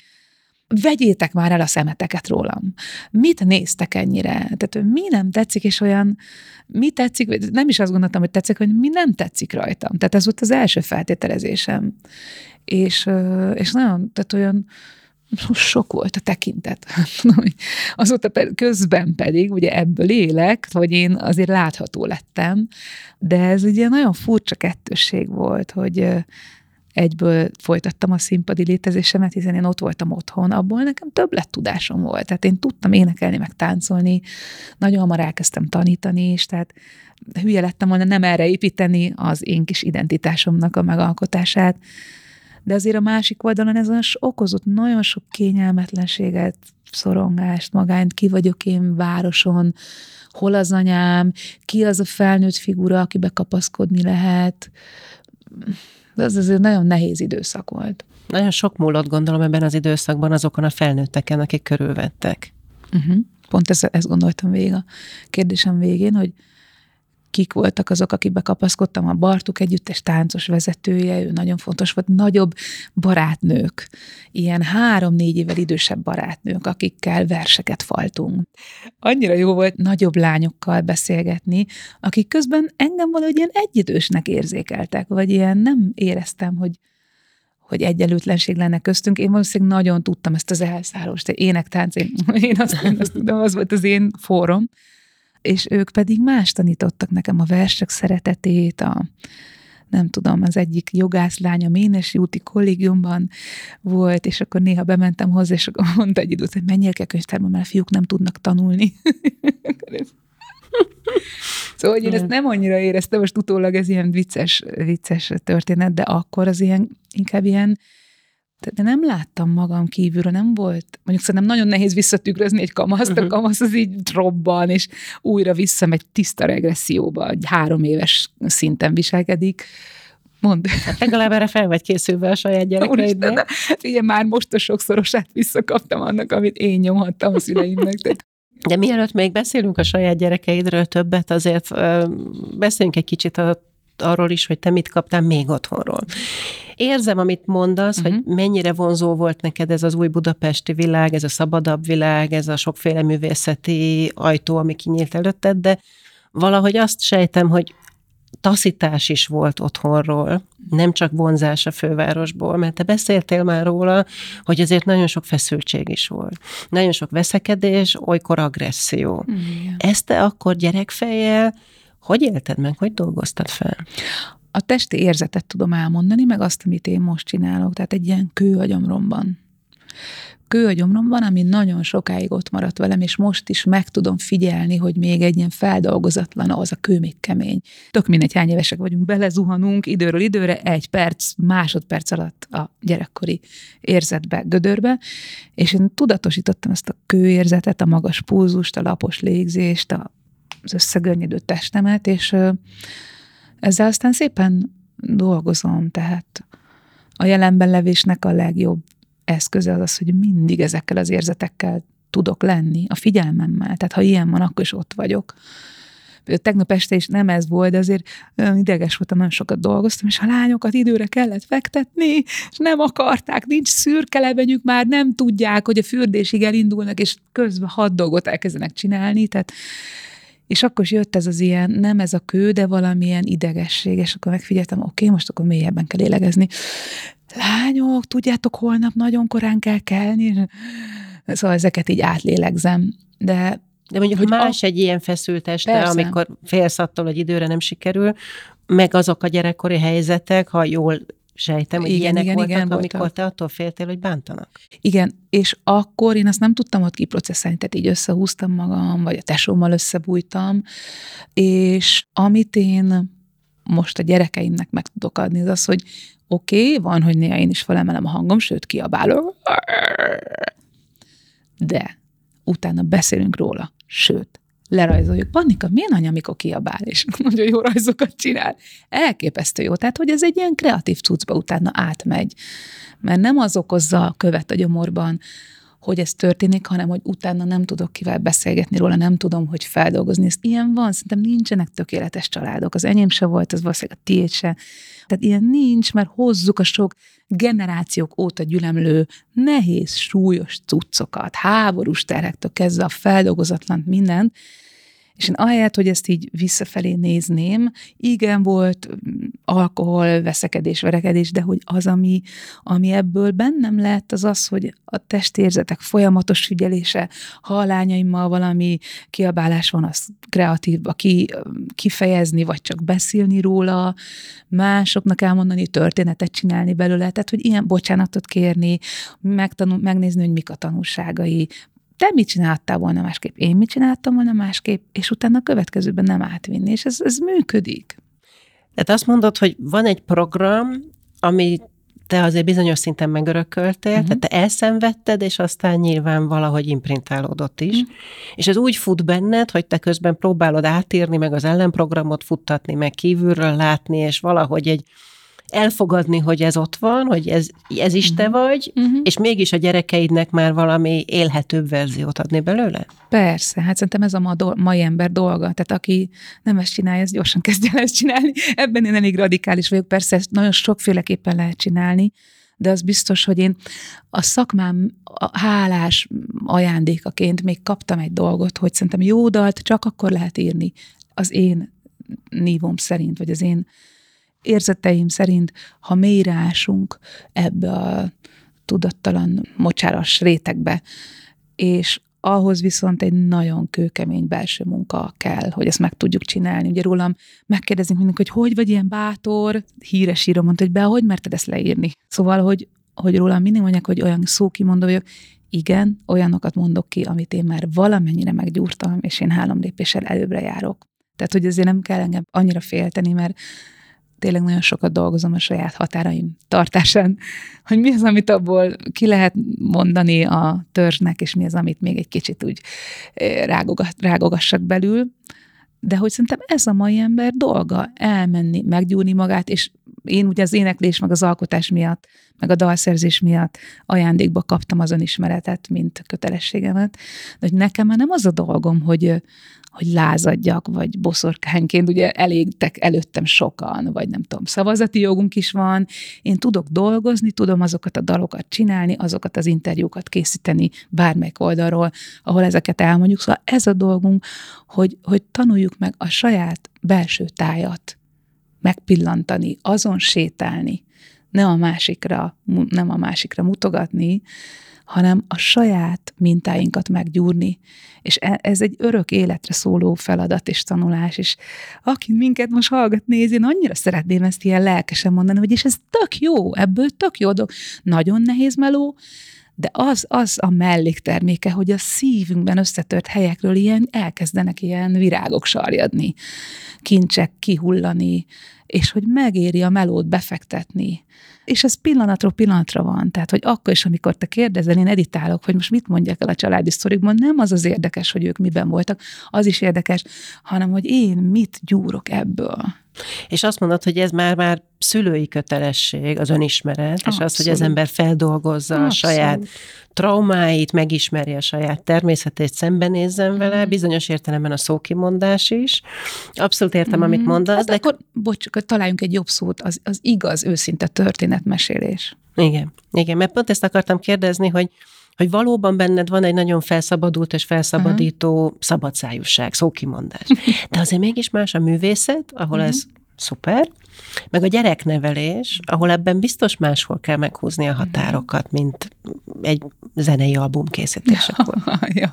vegyétek már el a szemeteket rólam. Mit néztek ennyire? Tehát mi nem tetszik, és olyan, mi tetszik, nem is azt gondoltam, hogy tetszik, hogy mi nem tetszik rajtam. Tehát ez volt az első feltételezésem. És, és nagyon, tehát olyan, sok volt a tekintet. [LAUGHS] Azóta közben pedig, ugye ebből élek, hogy én azért látható lettem, de ez ilyen nagyon furcsa kettősség volt, hogy egyből folytattam a színpadi létezésemet, hiszen én ott voltam otthon, abból nekem több lett tudásom volt. Tehát én tudtam énekelni, meg táncolni, nagyon hamar elkezdtem tanítani is, tehát hülye lettem volna nem erre építeni az én kis identitásomnak a megalkotását, de azért a másik oldalon ez az okozott nagyon sok kényelmetlenséget, szorongást, magányt, ki vagyok én városon, hol az anyám, ki az a felnőtt figura, akibe kapaszkodni lehet. De ez azért nagyon nehéz időszak volt. Nagyon sok múlott gondolom ebben az időszakban azokon a felnőtteken, akik körülvettek. Uh-huh. Pont ezt, ezt gondoltam végig a kérdésem végén, hogy kik voltak azok, akikbe kapaszkodtam, a Bartuk együttes táncos vezetője, ő nagyon fontos volt, nagyobb barátnők, ilyen három-négy évvel idősebb barátnők, akikkel verseket faltunk. Annyira jó volt nagyobb lányokkal beszélgetni, akik közben engem valahogy ilyen egyidősnek érzékeltek, vagy ilyen nem éreztem, hogy hogy egyenlőtlenség lenne köztünk. Én valószínűleg nagyon tudtam ezt az elszállást, énektánc, én, én azt, én azt tudom, az volt az én fórum és ők pedig más tanítottak nekem a versek szeretetét, a, nem tudom, az egyik jogászlánya Ménesi úti kollégiumban volt, és akkor néha bementem hozzá, és akkor mondta egy időt, hogy menjél kell könyvtárba, mert a fiúk nem tudnak tanulni. [LAUGHS] szóval, hogy én ezt nem annyira éreztem, most utólag ez ilyen vicces, vicces történet, de akkor az ilyen, inkább ilyen de nem láttam magam kívülről, nem volt, mondjuk szerintem nagyon nehéz visszatükrözni egy kamaszt, uh-huh. a mhm. kamasz az így robban, és újra visszamegy tiszta regresszióba, egy három éves szinten viselkedik. Mondd. Hát legalább erre fel vagy készülve a saját [LAUGHS] gyerekeidnek. Igen, már most a sokszorosát visszakaptam annak, amit én nyomhattam a szüleimnek. Tehát de mielőtt még beszélünk a saját gyerekeidről többet, azért beszéljünk egy kicsit a arról is, hogy te mit kaptál még otthonról. Érzem, amit mondasz, uh-huh. hogy mhm. mennyire vonzó volt neked ez az új budapesti világ, ez a szabadabb világ, ez a sokféle művészeti ajtó, ami kinyílt előtted, de valahogy azt sejtem, hogy taszítás is volt otthonról, nem csak vonzás a fővárosból, mert te beszéltél már róla, hogy azért nagyon sok feszültség is volt. Nagyon sok veszekedés, olykor agresszió. Igen. Ezt te akkor gyerekfejjel hogy élted meg, hogy dolgoztad fel? A testi érzetet tudom elmondani, meg azt, amit én most csinálok, tehát egy ilyen kő a gyomromban. Kő a gyomromban, ami nagyon sokáig ott maradt velem, és most is meg tudom figyelni, hogy még egy ilyen feldolgozatlan, az a kő még kemény. Tök mindegy, hány évesek vagyunk, belezuhanunk időről időre, egy perc, másodperc alatt a gyerekkori érzetbe, gödörbe, és én tudatosítottam ezt a kőérzetet, a magas pulzust, a lapos légzést, a az összegörnyedő testemet, és ezzel aztán szépen dolgozom, tehát a jelenben levésnek a legjobb eszköze az az, hogy mindig ezekkel az érzetekkel tudok lenni, a figyelmemmel. Tehát ha ilyen van, akkor is ott vagyok. Tegnap este is nem ez volt, de azért ideges voltam, nagyon sokat dolgoztam, és a lányokat időre kellett fektetni, és nem akarták, nincs szürke levenyük, már nem tudják, hogy a fürdésig elindulnak, és közben hat dolgot elkezdenek csinálni, tehát és akkor is jött ez az ilyen, nem ez a kő, de valamilyen idegesség, és akkor megfigyeltem, oké, okay, most akkor mélyebben kell lélegezni. Lányok, tudjátok, holnap nagyon korán kell kelni. Szóval ezeket így átlélegzem. De de mondjuk, hogy más a... egy ilyen feszült este, Persze. amikor félsz attól, hogy időre nem sikerül, meg azok a gyerekkori helyzetek, ha jól Sejtem, hogy igen, ilyenek igen, voltak, igen, amikor voltak. te attól féltél, hogy bántanak. Igen, és akkor én azt nem tudtam ott kiprocesszálni, tehát így összehúztam magam, vagy a tesómmal összebújtam, és amit én most a gyerekeimnek meg tudok adni, az az, hogy oké, okay, van, hogy néha én is felemelem a hangom, sőt, kiabálok, de utána beszélünk róla, sőt, lerajzoljuk. Pannika, milyen anya, amikor kiabál, és [LAUGHS] nagyon jó rajzokat csinál. Elképesztő jó. Tehát, hogy ez egy ilyen kreatív cuccba utána átmegy. Mert nem az okozza a követ a gyomorban, hogy ez történik, hanem hogy utána nem tudok kivel beszélgetni róla, nem tudom, hogy feldolgozni. Ez ilyen van, szerintem nincsenek tökéletes családok. Az enyém se volt, az valószínűleg a tiéd se. Tehát ilyen nincs, mert hozzuk a sok generációk óta gyülemlő nehéz, súlyos cuccokat, háborús terhektől kezdve a feldolgozatlan mindent, és én ahelyett, hogy ezt így visszafelé nézném, igen, volt mm, alkohol, veszekedés, verekedés, de hogy az, ami, ami ebből bennem lett, az az, hogy a testérzetek folyamatos figyelése, ha a lányaimmal valami kiabálás van, az kreatívba ki, kifejezni, vagy csak beszélni róla, másoknak elmondani, történetet csinálni belőle, tehát, hogy ilyen bocsánatot kérni, megtanul, megnézni, hogy mik a tanulságai, te mit csináltál volna másképp, én mit csináltam volna másképp, és utána a következőben nem átvinni, és ez, ez működik. Tehát azt mondod, hogy van egy program, ami te azért bizonyos szinten megörököltél, uh-huh. tehát te elszenvedted, és aztán nyilván valahogy imprintálódott is. Uh-huh. És ez úgy fut benned, hogy te közben próbálod átírni, meg az ellenprogramot futtatni, meg kívülről látni, és valahogy egy elfogadni, hogy ez ott van, hogy ez, ez is te mhm. vagy, uh-huh. és mégis a gyerekeidnek már valami élhetőbb verziót adni belőle? Persze, hát szerintem ez a ma do- mai ember dolga. Tehát aki nem ezt csinálja, az gyorsan [LAUGHS] kezdje el ezt csinálni. Ebben én elég radikális vagyok. Persze ezt nagyon sokféleképpen lehet csinálni, de az biztos, hogy én a szakmám hálás ajándékaként még kaptam egy dolgot, hogy szerintem jó dalt csak akkor lehet írni az én nívom szerint, vagy az én érzeteim szerint, ha mélyreásunk ebbe a tudattalan mocsáras rétegbe, és ahhoz viszont egy nagyon kőkemény belső munka kell, hogy ezt meg tudjuk csinálni. Ugye rólam megkérdezik mindig, hogy hogy vagy ilyen bátor, híres író mondta, hogy be, hogy merted ezt leírni. Szóval, hogy, hogy rólam mindig mondják, hogy olyan szókimondó vagyok, igen, olyanokat mondok ki, amit én már valamennyire meggyúrtam, és én három lépéssel előbbre járok. Tehát, hogy azért nem kell engem annyira félteni, mert tényleg nagyon sokat dolgozom a saját határaim tartásán, hogy mi az, amit abból ki lehet mondani a törzsnek, és mi az, amit még egy kicsit úgy eh, rágogassak belül. De hogy szerintem ez a mai ember dolga, elmenni, meggyúrni magát, és én ugye az éneklés, meg az alkotás miatt, meg a dalszerzés miatt ajándékba kaptam az önismeretet, mint kötelességemet. De hogy nekem már nem az a dolgom, hogy, hogy lázadjak, vagy boszorkányként, ugye elégtek előttem sokan, vagy nem tudom, szavazati jogunk is van, én tudok dolgozni, tudom azokat a dalokat csinálni, azokat az interjúkat készíteni bármelyik oldalról, ahol ezeket elmondjuk. Szóval ez a dolgunk, hogy, hogy tanuljuk meg a saját belső tájat megpillantani, azon sétálni, ne a másikra, nem a másikra mutogatni, hanem a saját mintáinkat meggyúrni. És e, ez egy örök életre szóló feladat és tanulás, és aki minket most hallgat, nézi, én annyira szeretném ezt ilyen lelkesen mondani, hogy és ez tök jó, ebből tök jó dolog. Nagyon nehéz meló, de az, az a mellékterméke, hogy a szívünkben összetört helyekről ilyen elkezdenek ilyen virágok sarjadni, kincsek kihullani, és hogy megéri a melót befektetni. És ez pillanatról pillanatra van. Tehát, hogy akkor is, amikor te kérdezel, én editálok, hogy most mit mondjak el a családi sztorikban, nem az az érdekes, hogy ők miben voltak, az is érdekes, hanem, hogy én mit gyúrok ebből. És azt mondod, hogy ez már már szülői kötelesség, az önismeret, Abszolút. és az, hogy az ember feldolgozza Abszolút. a saját traumáit, megismerje a saját természetét, szembenézzen vele, mm. bizonyos értelemben a szókimondás is. Abszolút értem, mm. amit mondasz. Hát de akkor, bocs, találjunk egy jobb szót, az, az igaz, őszinte történetmesélés. Igen, igen, mert pont ezt akartam kérdezni, hogy hogy valóban benned van egy nagyon felszabadult és felszabadító uh-huh. szabadszájúság, szókimondás. De azért mégis más a művészet, ahol uh-huh. ez szuper, meg a gyereknevelés, ahol ebben biztos máshol kell meghúzni a határokat, mint egy zenei album készítésekor. [LAUGHS] ja.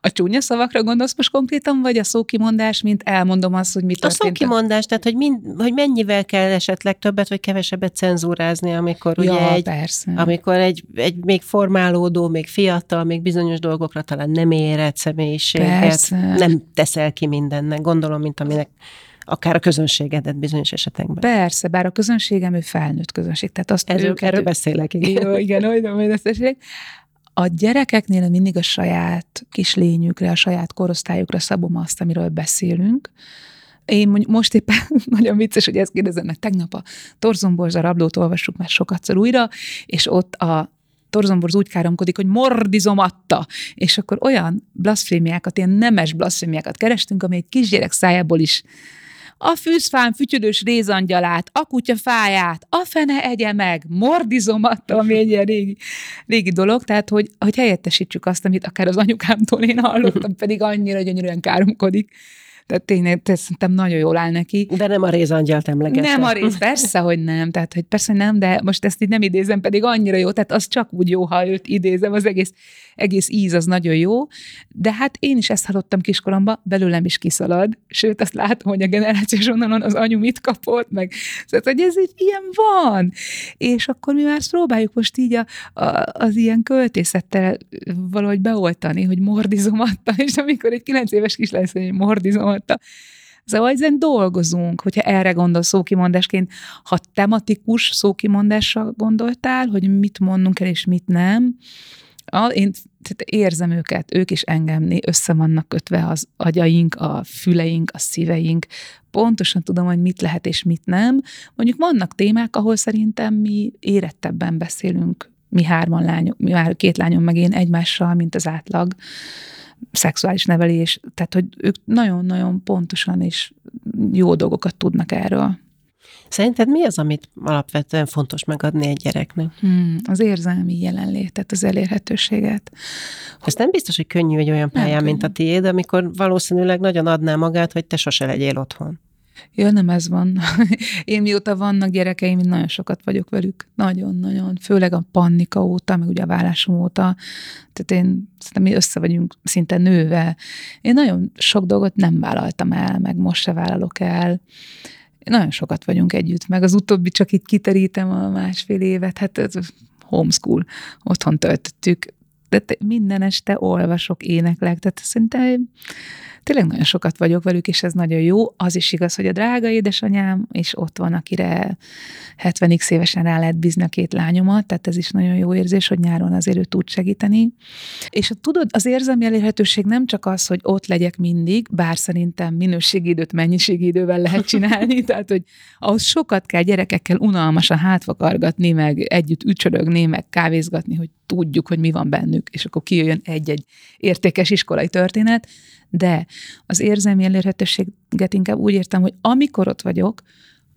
A csúnya szavakra gondolsz most konkrétan, vagy a szókimondás, mint elmondom azt, hogy mit történt? A szókimondás, tehát hogy, mind, hogy mennyivel kell esetleg többet vagy kevesebbet cenzúrázni, amikor ja, ugye egy, persze. amikor egy, egy még formálódó, még fiatal, még bizonyos dolgokra talán nem érett személyiséget, persze. nem teszel ki mindennek, gondolom, mint aminek akár a közönségedet bizonyos esetekben. Persze, bár a közönségem ő felnőtt közönség. Tehát azt Ez őket, erről beszélek. Igen, igen, olyan, olyan A gyerekeknél mindig a saját kis lényükre, a saját korosztályukra szabom azt, amiről beszélünk. Én most éppen [LAUGHS] nagyon vicces, hogy ezt kérdezem, mert tegnap a Torzomborza rablót olvassuk már sokatszor újra, és ott a torzomborz úgy káromkodik, hogy mordizomatta, és akkor olyan blaszfémiákat, ilyen nemes blaszfémiákat kerestünk, ami egy kisgyerek szájából is a fűzfán fütyülős rézangyalát, a kutya fáját, a fene egye meg, mordizomatta, ami egy ilyen régi, régi dolog, tehát hogy, hogy helyettesítsük azt, amit akár az anyukámtól én hallottam, [LAUGHS] pedig annyira gyönyörűen káromkodik. Tehát tényleg, te szerintem nagyon jól áll neki. De nem a rézangyalt emlegetve. Nem a rész, persze, hogy nem. Tehát, hogy persze, nem, de most ezt így nem idézem, pedig annyira jó. Tehát az csak úgy jó, ha őt idézem, az egész, egész íz az nagyon jó. De hát én is ezt hallottam kiskoromban, belőlem is kiszalad. Sőt, azt látom, hogy a generációs vonalon az anyu mit kapott, meg tehát, hogy ez így ilyen van. És akkor mi már próbáljuk most így a, a, az ilyen költészettel valahogy beoltani, hogy mordizomatta, és amikor egy kilenc éves kislány hogy mordizomatta, mondta. Szóval ezen dolgozunk, hogyha erre gondol szókimondásként, ha tematikus szókimondásra gondoltál, hogy mit mondunk el és mit nem, én tehát érzem őket, ők is engemni, össze vannak kötve az agyaink, a füleink, a szíveink, pontosan tudom, hogy mit lehet és mit nem. Mondjuk vannak témák, ahol szerintem mi érettebben beszélünk, mi hárman lányok, mi már két lányom meg én egymással, mint az átlag szexuális nevelés, tehát hogy ők nagyon-nagyon pontosan és jó dolgokat tudnak erről. Szerinted mi az, amit alapvetően fontos megadni egy gyereknek? Hmm, az érzelmi jelenlétet, az elérhetőséget. Ez nem biztos, hogy könnyű egy olyan pályán, mint a tiéd, amikor valószínűleg nagyon adná magát, hogy te sose legyél otthon. Ja, nem ez van. [LAUGHS] Én mióta vannak gyerekeim, nagyon sokat vagyok velük. Nagyon-nagyon. Főleg a pannika óta, meg ugye a vállásom óta. Tehát én szerintem mi össze vagyunk szinte nőve. Én nagyon sok dolgot nem vállaltam el, meg most se vállalok el. Nagyon sokat vagyunk együtt, meg az utóbbi csak itt kiterítem a másfél évet, hát ez homeschool, otthon töltöttük, de minden este olvasok, éneklek, tehát szerintem tényleg nagyon sokat vagyok velük, és ez nagyon jó. Az is igaz, hogy a drága édesanyám, és ott van, akire 70x évesen rá lehet bízni a két lányomat, tehát ez is nagyon jó érzés, hogy nyáron azért ő tud segíteni. És tudod, az érzelmi elérhetőség nem csak az, hogy ott legyek mindig, bár szerintem minőségi időt mennyiségi idővel lehet csinálni, [LAUGHS] tehát hogy ahhoz sokat kell gyerekekkel unalmasan hátvakargatni, meg együtt ücsörögni, meg kávézgatni, hogy tudjuk, hogy mi van bennük, és akkor kijöjjön egy-egy értékes iskolai történet, de az érzelmi elérhetőséget inkább úgy értem, hogy amikor ott vagyok,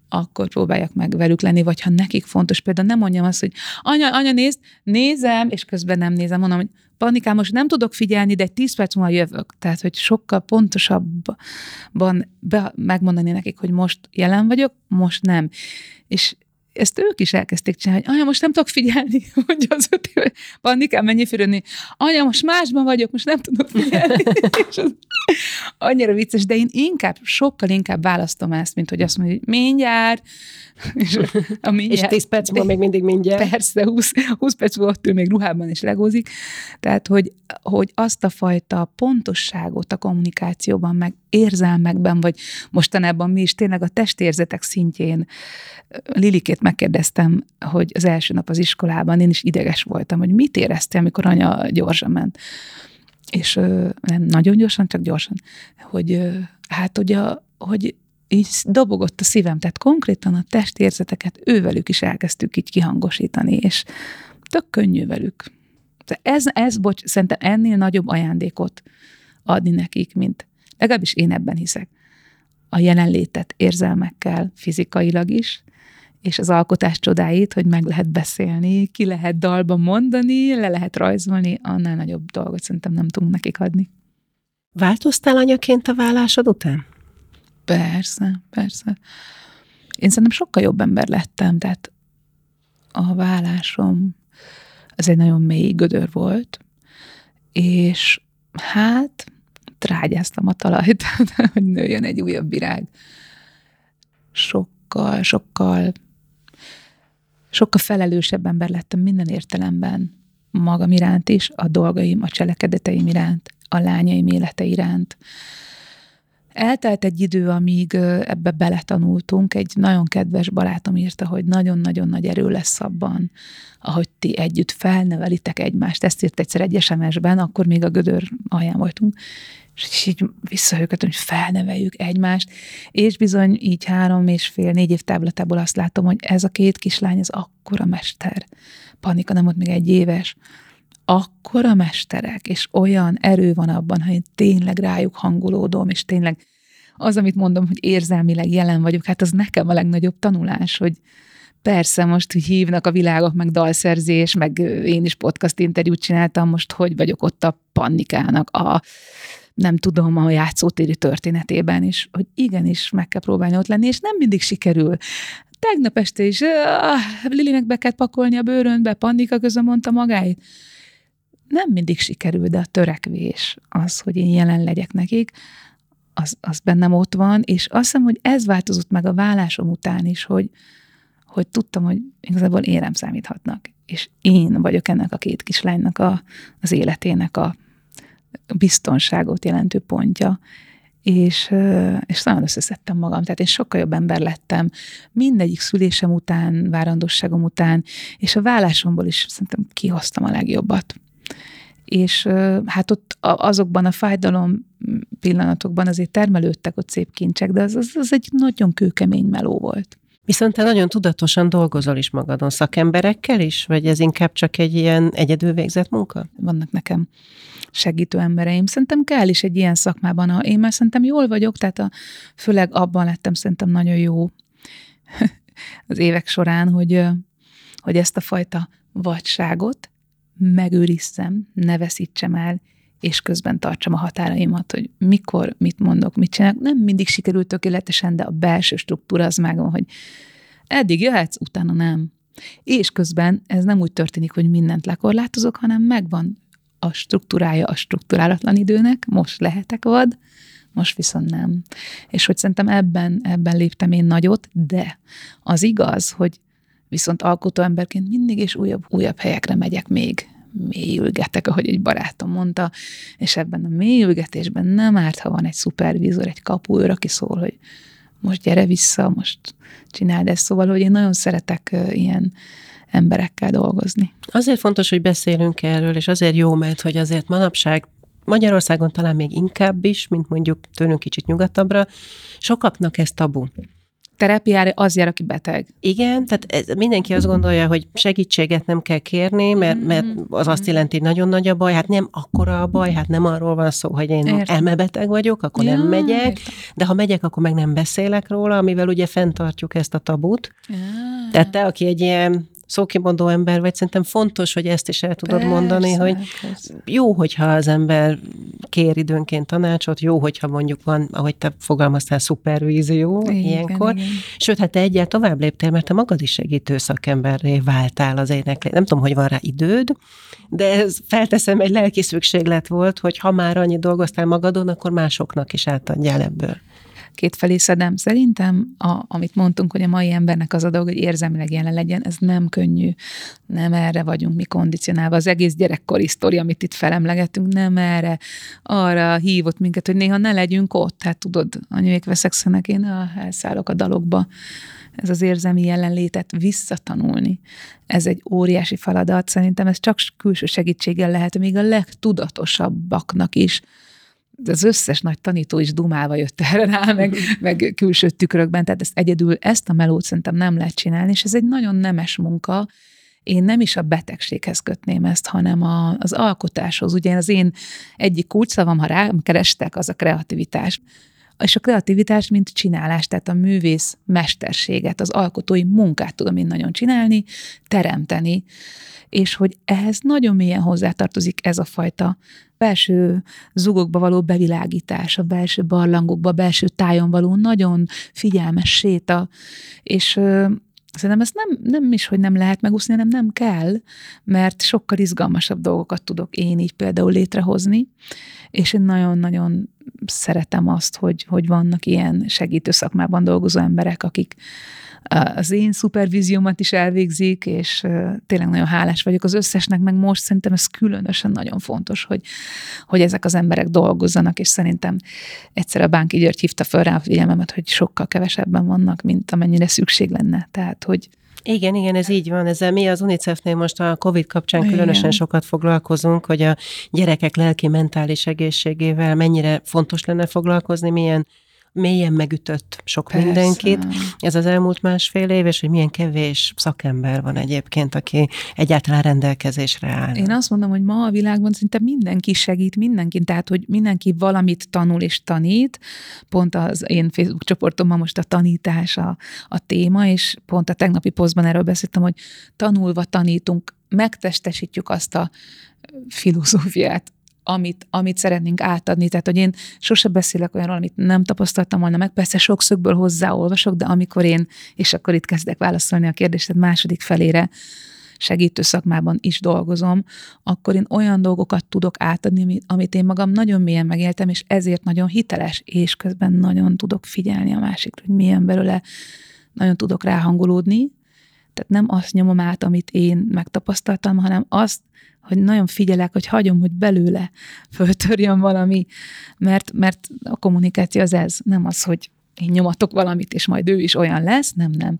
akkor próbáljak meg velük lenni, vagy ha nekik fontos, például nem mondjam azt, hogy anya, anya nézd, nézem, és közben nem nézem, mondom, hogy panikám, most nem tudok figyelni, de egy tíz perc múlva jövök. Tehát, hogy sokkal pontosabban be, megmondani nekik, hogy most jelen vagyok, most nem. És ezt ők is elkezdték csinálni, hogy anya, most nem tudok figyelni, [LAUGHS] hogy az öt éve panikám mennyi fürödni. Anya, most másban vagyok, most nem tudok figyelni. [LAUGHS] és az annyira vicces, de én inkább, sokkal inkább választom ezt, mint hogy azt mondja, hogy mindjárt, [LAUGHS] és, a mindjárt, és 10 perc múlva még mindig mindjárt. Persze, 20, 20 perc múlva ott ő még ruhában is legózik. Tehát, hogy, hogy azt a fajta pontosságot a kommunikációban, meg érzelmekben, vagy mostanában mi is tényleg a testérzetek szintjén Lilikét megkérdeztem, hogy az első nap az iskolában én is ideges voltam, hogy mit éreztél, amikor anya gyorsan ment. És nem nagyon gyorsan, csak gyorsan, hogy hát ugye, hogy így dobogott a szívem, tehát konkrétan a testérzeteket ővelük is elkezdtük így kihangosítani, és tök könnyű velük. Ez, ez bocs, szerintem ennél nagyobb ajándékot adni nekik, mint legalábbis én ebben hiszek. A jelenlétet érzelmekkel, fizikailag is, és az alkotás csodáit, hogy meg lehet beszélni, ki lehet dalba mondani, le lehet rajzolni, annál nagyobb dolgot szerintem nem tudunk nekik adni. Változtál anyaként a vállásod után? Persze, persze. Én szerintem sokkal jobb ember lettem, tehát a vállásom az egy nagyon mély gödör volt, és hát trágyáztam a talajt, [LAUGHS] hogy nőjön egy újabb virág. Sokkal, sokkal, sokkal felelősebb ember lettem minden értelemben magam iránt is, a dolgaim, a cselekedeteim iránt, a lányaim élete iránt eltelt egy idő, amíg ebbe beletanultunk. Egy nagyon kedves barátom írta, hogy nagyon-nagyon nagy erő lesz abban, ahogy ti együtt felnevelitek egymást. Ezt írt egyszer egy SMS-ben, akkor még a gödör alján voltunk, és így visszahőket, hogy felneveljük egymást, és bizony így három és fél, négy év táblatából azt látom, hogy ez a két kislány, ez akkora mester. Panika nem volt még egy éves. Akkora mesterek, és olyan erő van abban, hogy én tényleg rájuk hangolódom, és tényleg az, amit mondom, hogy érzelmileg jelen vagyok, hát az nekem a legnagyobb tanulás, hogy persze most hogy hívnak a világok, meg dalszerzés, meg én is podcast interjút csináltam, most hogy vagyok ott a pannikának, a nem tudom, a játszótéri történetében is, hogy igenis meg kell próbálni ott lenni, és nem mindig sikerül. Tegnap este is uh, Lilinek be kell pakolni a bőrönbe, Pannika közben mondta magáit. Nem mindig sikerül, de a törekvés az, hogy én jelen legyek nekik, az, az bennem ott van, és azt hiszem, hogy ez változott meg a vállásom után is, hogy, hogy tudtam, hogy igazából én nem számíthatnak. És én vagyok ennek a két kislánynak a, az életének a biztonságot jelentő pontja, és, és nagyon összeszedtem magam, tehát én sokkal jobb ember lettem mindegyik szülésem után, várandosságom után, és a vállásomból is szerintem kihoztam a legjobbat. És hát ott azokban a fájdalom pillanatokban azért termelődtek ott szép kincsek, de az, az, az egy nagyon kőkemény meló volt. Viszont te nagyon tudatosan dolgozol is magadon szakemberekkel is, vagy ez inkább csak egy ilyen egyedül végzett munka? Vannak nekem segítő embereim. Szerintem kell is egy ilyen szakmában. Ha én már szerintem jól vagyok, tehát a, főleg abban lettem szerintem nagyon jó [LAUGHS] az évek során, hogy, hogy ezt a fajta vadságot megőrizzem, ne veszítsem el, és közben tartsam a határaimat, hogy mikor, mit mondok, mit csinálok. Nem mindig sikerült tökéletesen, de a belső struktúra az megvan, hogy eddig jöhetsz, utána nem. És közben ez nem úgy történik, hogy mindent lekorlátozok, hanem megvan a struktúrája a struktúrálatlan időnek, most lehetek vad, most viszont nem. És hogy szerintem ebben, ebben léptem én nagyot, de az igaz, hogy viszont alkotó emberként mindig és újabb, újabb helyekre megyek még, mélyülgetek, ahogy egy barátom mondta, és ebben a mélyülgetésben nem árt, ha van egy szupervízor, egy kapuőr, aki szól, hogy most gyere vissza, most csináld ezt. Szóval, hogy én nagyon szeretek ilyen emberekkel dolgozni. Azért fontos, hogy beszélünk erről, és azért jó, mert hogy azért manapság Magyarországon talán még inkább is, mint mondjuk tőlünk kicsit nyugatabbra, sokaknak ez tabu terápiára az jár, aki beteg. Igen, tehát ez, mindenki azt gondolja, hogy segítséget nem kell kérni, mert, mert az azt jelenti, hogy nagyon nagy a baj, hát nem akkora a baj, hát nem arról van szó, hogy én Értem. elmebeteg vagyok, akkor ja, nem megyek, értem. de ha megyek, akkor meg nem beszélek róla, amivel ugye fenntartjuk ezt a tabut. Ja. Tehát te, aki egy ilyen szókimondó ember vagy, szerintem fontos, hogy ezt is el tudod persze, mondani, hogy persze. jó, hogyha az ember kér időnként tanácsot, jó, hogyha mondjuk van, ahogy te fogalmaztál, szupervízió igen, ilyenkor. Igen. Sőt, hát te egyel tovább léptél, mert te magad is segítő szakemberré váltál az éneklés. Nem tudom, hogy van rá időd, de ez felteszem, egy lelki szükséglet volt, hogy ha már annyi dolgoztál magadon, akkor másoknak is átadjál ebből kétfelé szedem. Szerintem, a, amit mondtunk, hogy a mai embernek az a dolog, hogy érzelmileg jelen legyen, ez nem könnyű. Nem erre vagyunk mi kondicionálva. Az egész gyerekkori sztori, amit itt felemlegetünk, nem erre. Arra hívott minket, hogy néha ne legyünk ott. Tehát tudod, anyuék veszekszenek, én a, elszállok a dalokba ez az érzelmi jelenlétet visszatanulni. Ez egy óriási feladat. Szerintem ez csak külső segítséggel lehet, még a legtudatosabbaknak is az összes nagy tanító is dumálva jött erre rá, meg, [LAUGHS] meg külső tükrökben, tehát ezt egyedül, ezt a melót szerintem nem lehet csinálni, és ez egy nagyon nemes munka, én nem is a betegséghez kötném ezt, hanem a, az alkotáshoz. Ugye az én egyik kulcsszavam, ha rám kerestek, az a kreativitás. És a kreativitás, mint csinálás, tehát a művész mesterséget, az alkotói munkát tudom én nagyon csinálni, teremteni, és hogy ehhez nagyon mélyen hozzátartozik ez a fajta belső zugokba való bevilágítás, a belső barlangokba, a belső tájon való nagyon figyelmes séta, és Szerintem ezt nem, nem is, hogy nem lehet megúszni, hanem nem kell, mert sokkal izgalmasabb dolgokat tudok én így például létrehozni, és én nagyon-nagyon szeretem azt, hogy, hogy vannak ilyen segítő szakmában dolgozó emberek, akik az én szupervíziómat is elvégzik, és tényleg nagyon hálás vagyok az összesnek, meg most szerintem ez különösen nagyon fontos, hogy, hogy ezek az emberek dolgozzanak, és szerintem egyszer a Bánki György hívta fel rá a figyelmemet, hogy sokkal kevesebben vannak, mint amennyire szükség lenne. Tehát, hogy igen, igen, ez így van. Ezzel mi az UNICEF-nél most a COVID kapcsán igen. különösen sokat foglalkozunk, hogy a gyerekek lelki-mentális egészségével mennyire fontos lenne foglalkozni, milyen mélyen megütött sok Persze. mindenkit. Ez az elmúlt másfél év, és hogy milyen kevés szakember van egyébként, aki egyáltalán rendelkezésre áll. Én azt mondom, hogy ma a világban szinte mindenki segít mindenki, tehát hogy mindenki valamit tanul és tanít. Pont az én Facebook csoportomban most a tanítás a, a téma, és pont a tegnapi posztban erről beszéltem, hogy tanulva tanítunk, megtestesítjük azt a filozófiát, amit, amit szeretnénk átadni. Tehát, hogy én sose beszélek olyanról, amit nem tapasztaltam volna meg. Persze sok szögből hozzáolvasok, de amikor én, és akkor itt kezdek válaszolni a kérdésed második felére, segítő szakmában is dolgozom, akkor én olyan dolgokat tudok átadni, amit én magam nagyon mélyen megéltem, és ezért nagyon hiteles, és közben nagyon tudok figyelni a másikra, hogy milyen belőle, nagyon tudok ráhangolódni, tehát nem azt nyomom át, amit én megtapasztaltam, hanem azt, hogy nagyon figyelek, hogy hagyom, hogy belőle föltörjön valami, mert, mert a kommunikáció az ez, nem az, hogy én nyomatok valamit, és majd ő is olyan lesz, nem, nem.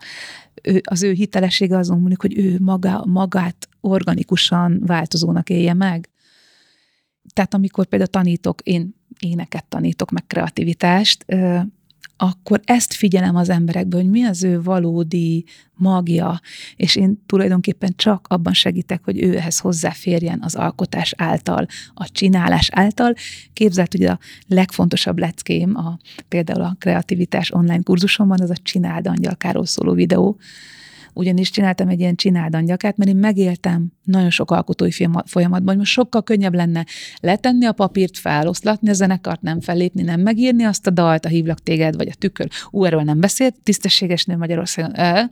Ő, az ő hitelessége azon múlik, hogy ő maga, magát organikusan változónak élje meg. Tehát amikor például tanítok, én éneket tanítok, meg kreativitást, akkor ezt figyelem az emberekből, hogy mi az ő valódi magja, és én tulajdonképpen csak abban segítek, hogy ő ehhez hozzáférjen az alkotás által, a csinálás által. Képzelt, hogy a legfontosabb leckém, a, például a kreativitás online kurzusomban, az a Csináld angyalkáról szóló videó, ugyanis csináltam egy ilyen csináld angyakát, mert én megéltem nagyon sok alkotói folyamatban, hogy most sokkal könnyebb lenne letenni a papírt, feloszlatni a zenekart, nem fellépni, nem megírni azt a dalt, a hívlak téged, vagy a tükör. Ú, erről nem beszélt, tisztességes nő Magyarországon. E,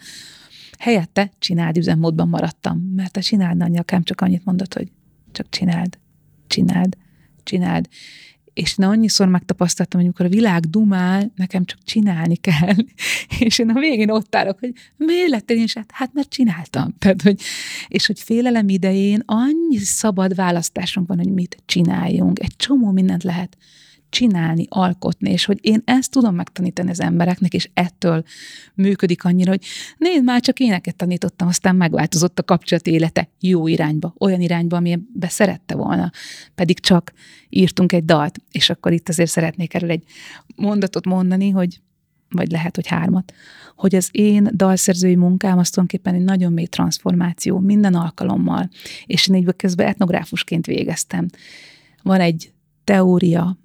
helyette csináld üzemmódban maradtam, mert a csináld anyakám csak annyit mondott, hogy csak csináld, csináld, csináld és én annyiszor megtapasztaltam, hogy amikor a világ dumál, nekem csak csinálni kell, [LAUGHS] és én a végén ott állok, hogy miért lettél én hát, hát mert csináltam. Tehát, hogy, és hogy félelem idején annyi szabad választásunk van, hogy mit csináljunk. Egy csomó mindent lehet csinálni, alkotni, és hogy én ezt tudom megtanítani az embereknek, és ettől működik annyira, hogy nézd, már csak éneket tanítottam, aztán megváltozott a kapcsolat élete jó irányba, olyan irányba, amiben szerette volna, pedig csak írtunk egy dalt, és akkor itt azért szeretnék erről egy mondatot mondani, hogy vagy lehet, hogy hármat, hogy az én dalszerzői munkám az tulajdonképpen egy nagyon mély transformáció minden alkalommal, és én így közben etnográfusként végeztem. Van egy teória,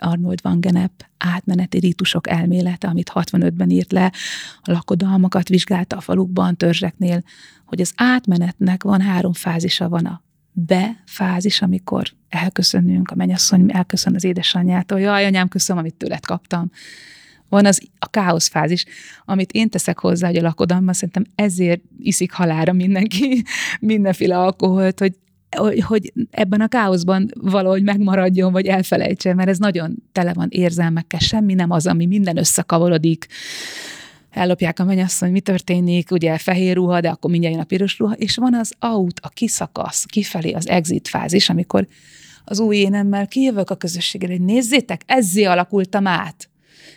Arnold van Genep átmeneti rítusok elmélete, amit 65-ben írt le, a lakodalmakat vizsgálta a falukban, törzseknél, hogy az átmenetnek van három fázisa, van a be fázis, amikor elköszönünk, a mennyasszony elköszön az édesanyjától, jaj, anyám, köszönöm, amit tőled kaptam. Van az a káosz fázis, amit én teszek hozzá, hogy a lakodalma, szerintem ezért iszik halára mindenki [LAUGHS] mindenféle alkoholt, hogy hogy, ebben a káoszban valahogy megmaradjon, vagy elfelejtse, mert ez nagyon tele van érzelmekkel, semmi nem az, ami minden összekavarodik, ellopják a mennyasszony, mi történik, ugye fehér ruha, de akkor mindjárt jön a piros ruha, és van az out, a kiszakasz, kifelé az exit fázis, amikor az új énemmel kijövök a közösségre, hogy nézzétek, ezzé alakultam át.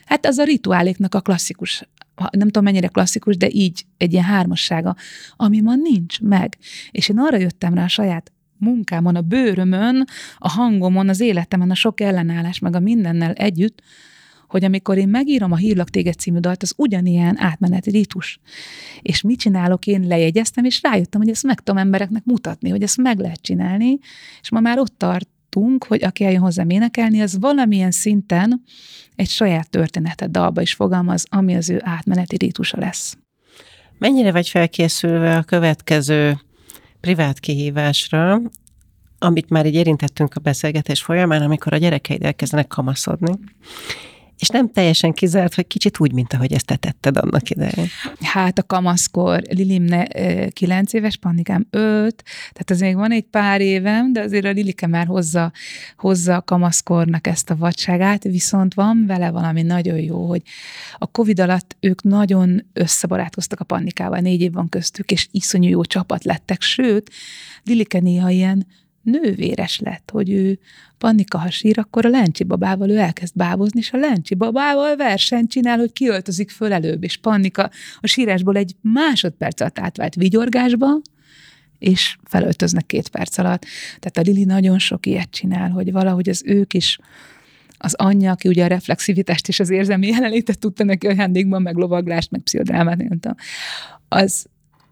Hát az a rituáléknak a klasszikus, nem tudom mennyire klasszikus, de így egy ilyen hármassága, ami ma nincs meg. És én arra jöttem rá a saját munkámon, a bőrömön, a hangomon, az életemen, a sok ellenállás, meg a mindennel együtt, hogy amikor én megírom a Hírlak téged című dalt, az ugyanilyen átmeneti ritus. És mit csinálok? Én lejegyeztem, és rájöttem, hogy ezt meg tudom embereknek mutatni, hogy ezt meg lehet csinálni, és ma már ott tartunk, hogy aki eljön hozzám énekelni, az valamilyen szinten egy saját történetet dalba is fogalmaz, ami az ő átmeneti ritusa lesz. Mennyire vagy felkészülve a következő privát kihívásra, amit már így érintettünk a beszélgetés folyamán, amikor a gyerekeid elkezdenek kamaszodni, és nem teljesen kizárt, hogy kicsit úgy, mint ahogy ezt te tetted annak idején. Hát a kamaszkor, Lilim ne, 9 éves, Pannikám 5, tehát azért még van egy pár évem, de azért a Lilike már hozza, hozza a kamaszkornak ezt a vadságát, viszont van vele valami nagyon jó, hogy a Covid alatt ők nagyon összebarátkoztak a Pannikával, négy év van köztük, és iszonyú jó csapat lettek, sőt, Lilike néha ilyen nővéres lett, hogy ő Pannika, ha sír, akkor a Lencsi babával ő elkezd bábozni, és a Lencsi babával versenyt csinál, hogy kiöltözik föl előbb, és Pannika a sírásból egy másodperc alatt átvált vigyorgásba, és felöltöznek két perc alatt. Tehát a Lili nagyon sok ilyet csinál, hogy valahogy az ők is az anyja, aki ugye a reflexivitást és az érzelmi jelenlétet tudta neki ajándékban, meg lovaglást, meg pszichodrámát, nem tudom, az,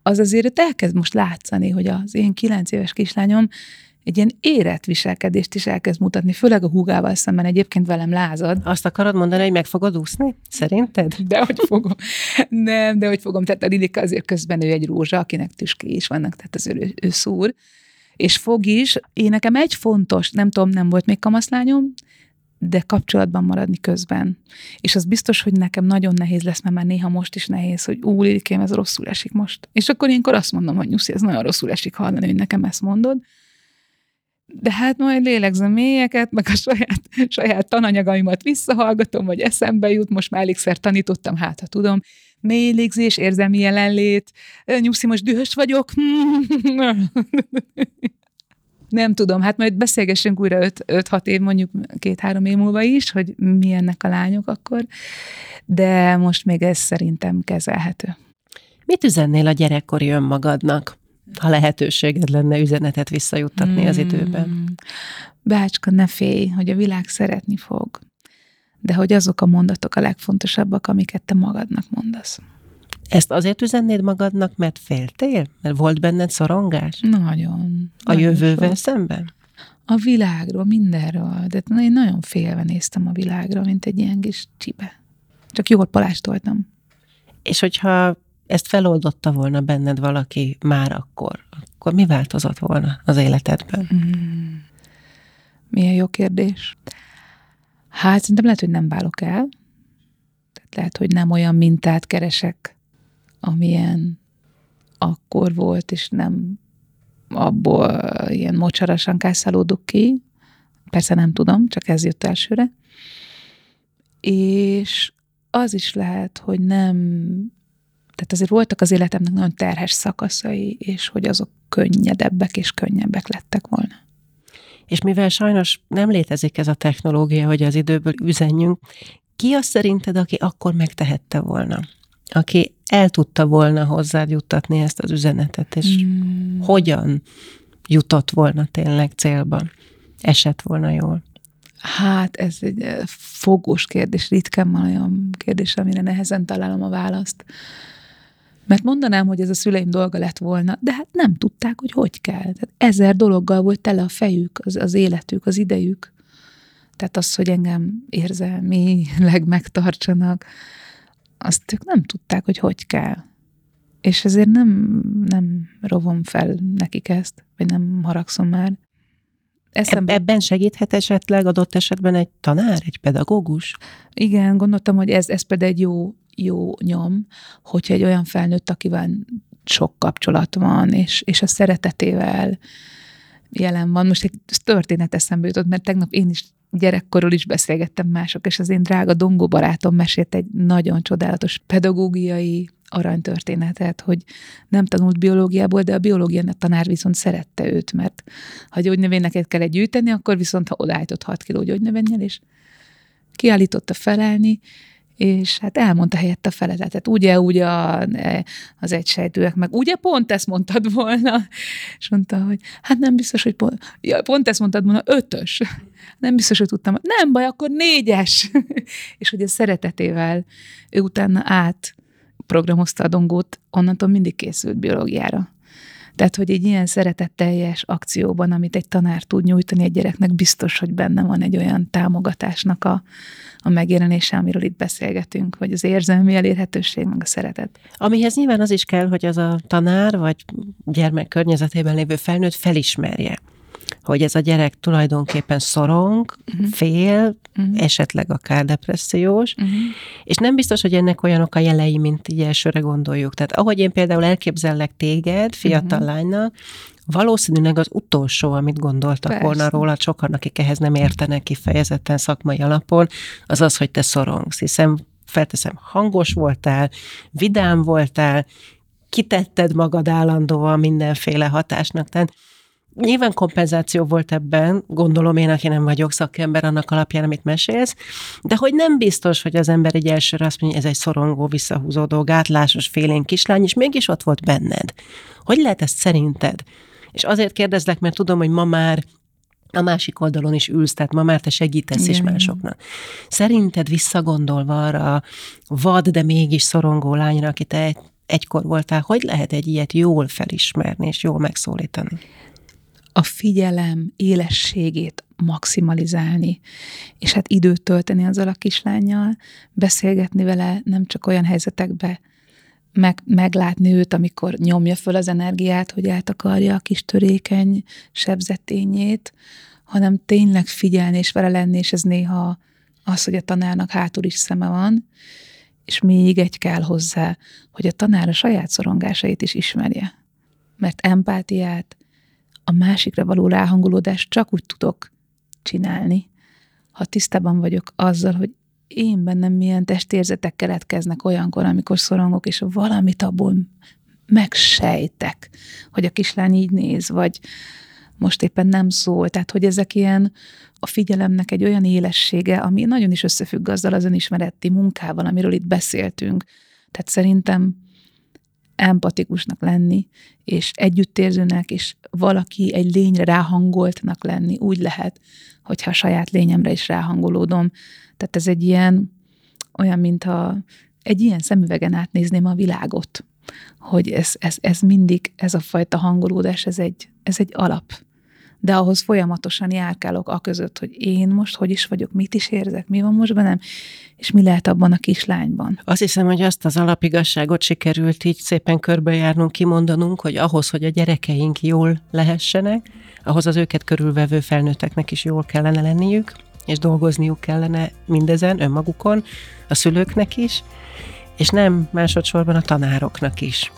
az azért elkezd most látszani, hogy az én kilenc éves kislányom egy ilyen érett viselkedést is elkezd mutatni, főleg a húgával szemben egyébként velem lázad. Azt akarod mondani, hogy meg fogod úszni? Szerinted? De hogy fogom. Nem, de hogy fogom. Tehát a Lilika azért közben ő egy rózsa, akinek tüské is vannak, tehát az ő, ő szúr. És fog is. Én nekem egy fontos, nem tudom, nem volt még kamaszlányom, de kapcsolatban maradni közben. És az biztos, hogy nekem nagyon nehéz lesz, mert már néha most is nehéz, hogy ú, Lilikém, ez rosszul esik most. És akkor ilyenkor azt mondom, hogy Nyuszi, ez nagyon rosszul esik hallani, hogy nekem ezt mondod de hát majd lélegzem mélyeket, meg a saját, [LAUGHS] saját tananyagaimat visszahallgatom, vagy eszembe jut, most már elégszer tanítottam, hát ha tudom, mély légzés, érzelmi jelenlét, nyuszi, most dühös vagyok. [LAUGHS] Nem tudom, hát majd beszélgessünk újra 5-6 év, mondjuk két-három év múlva is, hogy milyennek a lányok akkor, de most még ez szerintem kezelhető. Mit üzennél a gyerekkori önmagadnak? Ha lehetőséged lenne üzenetet visszajuttatni mm. az időben. Hmm. Bácska, ne félj, hogy a világ szeretni fog, de hogy azok a mondatok a legfontosabbak, amiket te magadnak mondasz. Ezt azért üzennéd magadnak, mert féltél? Mert volt benned szorongás? Nagyon. A nagyon jövővel sok. szemben? A világról, mindenről. De én nagyon félve néztem a világra, mint egy ilyen kis csibe. Csak jól palástoltam. És hogyha ezt feloldotta volna benned valaki már akkor, akkor mi változott volna az életedben? Mm. Milyen jó kérdés. Hát szerintem lehet, hogy nem válok el. Tehát lehet, hogy nem olyan mintát keresek, amilyen akkor volt, és nem abból ilyen mocsarasan kászálódok ki. Persze nem tudom, csak ez jött elsőre. És az is lehet, hogy nem tehát azért voltak az életemnek nagyon terhes szakaszai, és hogy azok könnyedebbek és könnyebbek lettek volna. És mivel sajnos nem létezik ez a technológia, hogy az időből üzenjünk, ki az szerinted, aki akkor megtehette volna? Aki el tudta volna hozzád juttatni ezt az üzenetet, és hmm. hogyan jutott volna tényleg célba? Esett volna jól? Hát ez egy eh, fogós kérdés, ritkán van olyan kérdés, amire nehezen találom a választ. Mert mondanám, hogy ez a szüleim dolga lett volna, de hát nem tudták, hogy hogy kell. Tehát ezer dologgal volt tele a fejük, az, az életük, az idejük. Tehát az, hogy engem érzelmileg [LAUGHS] megtartsanak, azt ők nem tudták, hogy hogy kell. És ezért nem, nem rovom fel nekik ezt, vagy nem haragszom már. Eszembe... Ebben segíthet esetleg adott esetben egy tanár, egy pedagógus? Igen, gondoltam, hogy ez, ez például egy jó jó nyom, hogyha egy olyan felnőtt, akivel sok kapcsolat van, és, és a szeretetével jelen van. Most egy történet eszembe jutott, mert tegnap én is gyerekkorról is beszélgettem mások, és az én drága Dongó barátom mesélt egy nagyon csodálatos pedagógiai aranytörténetet, hogy nem tanult biológiából, de a biológia tanár viszont szerette őt, mert ha gyógynövényeket kell gyűjteni, akkor viszont ha odaállított 6 kiló gyógynövényel, és kiállította felelni, és hát elmondta helyett a felezetet. Ugye, ugye a, az egysejtőek meg, ugye pont ezt mondtad volna? És mondta, hogy hát nem biztos, hogy pont, ja, pont ezt mondtad volna, ötös. Nem biztos, hogy tudtam. Nem baj, akkor négyes. [LAUGHS] és hogy a szeretetével ő utána át programozta a dongót, onnantól mindig készült biológiára. Tehát, hogy egy ilyen szeretetteljes akcióban, amit egy tanár tud nyújtani egy gyereknek, biztos, hogy benne van egy olyan támogatásnak a, a megjelenése, amiről itt beszélgetünk, vagy az érzelmi elérhetőség, meg a szeretet. Amihez nyilván az is kell, hogy az a tanár, vagy gyermek környezetében lévő felnőtt felismerje, hogy ez a gyerek tulajdonképpen szorong, uh-huh. fél, uh-huh. esetleg akár depressziós, uh-huh. és nem biztos, hogy ennek olyanok a jelei, mint így elsőre gondoljuk. Tehát ahogy én például elképzellek téged, fiatal uh-huh. lánynak, valószínűleg az utolsó, amit gondoltak Persze. volna róla, sokan, akik ehhez nem értenek kifejezetten szakmai alapon, az az, hogy te szorongsz, hiszen felteszem, hangos voltál, vidám voltál, kitetted magad állandóan mindenféle hatásnak. Tehát Nyilván kompenzáció volt ebben, gondolom én, aki nem vagyok szakember annak alapján, amit mesélsz, de hogy nem biztos, hogy az ember egy elsőre azt mondja, ez egy szorongó, visszahúzódó, gátlásos, félén kislány, és mégis ott volt benned. Hogy lehet ezt szerinted? És azért kérdezlek, mert tudom, hogy ma már a másik oldalon is ülsz, tehát ma már te segítesz is másoknak. Szerinted visszagondolva arra vad, de mégis szorongó lányra, aki te egykor voltál, hogy lehet egy ilyet jól felismerni és jól megszólítani? A figyelem élességét maximalizálni, és hát időt tölteni azzal a kislányjal, beszélgetni vele nem csak olyan helyzetekbe, meg, meglátni őt, amikor nyomja föl az energiát, hogy eltakarja a kis törékeny sebzetényét, hanem tényleg figyelni és vele lenni, és ez néha az, hogy a tanárnak hátul is szeme van, és még egy kell hozzá, hogy a tanár a saját szorongásait is ismerje. Mert empátiát, a másikra való ráhangolódást csak úgy tudok csinálni, ha tisztában vagyok azzal, hogy én bennem milyen testérzetek keletkeznek olyankor, amikor szorongok, és valamit abból megsejtek, hogy a kislány így néz, vagy most éppen nem szól. Tehát, hogy ezek ilyen a figyelemnek egy olyan élessége, ami nagyon is összefügg azzal az önismereti munkával, amiről itt beszéltünk. Tehát szerintem empatikusnak lenni, és együttérzőnek, és valaki egy lényre ráhangoltnak lenni, úgy lehet, hogyha a saját lényemre is ráhangolódom. Tehát ez egy ilyen, olyan, mintha egy ilyen szemüvegen átnézném a világot, hogy ez, ez, ez mindig, ez a fajta hangolódás, ez egy, ez egy alap de ahhoz folyamatosan járkálok a között, hogy én most hogy is vagyok, mit is érzek, mi van most bennem, és mi lehet abban a kislányban. Azt hiszem, hogy azt az alapigasságot sikerült így szépen körbejárnunk, kimondanunk, hogy ahhoz, hogy a gyerekeink jól lehessenek, ahhoz az őket körülvevő felnőtteknek is jól kellene lenniük, és dolgozniuk kellene mindezen önmagukon, a szülőknek is, és nem másodszorban a tanároknak is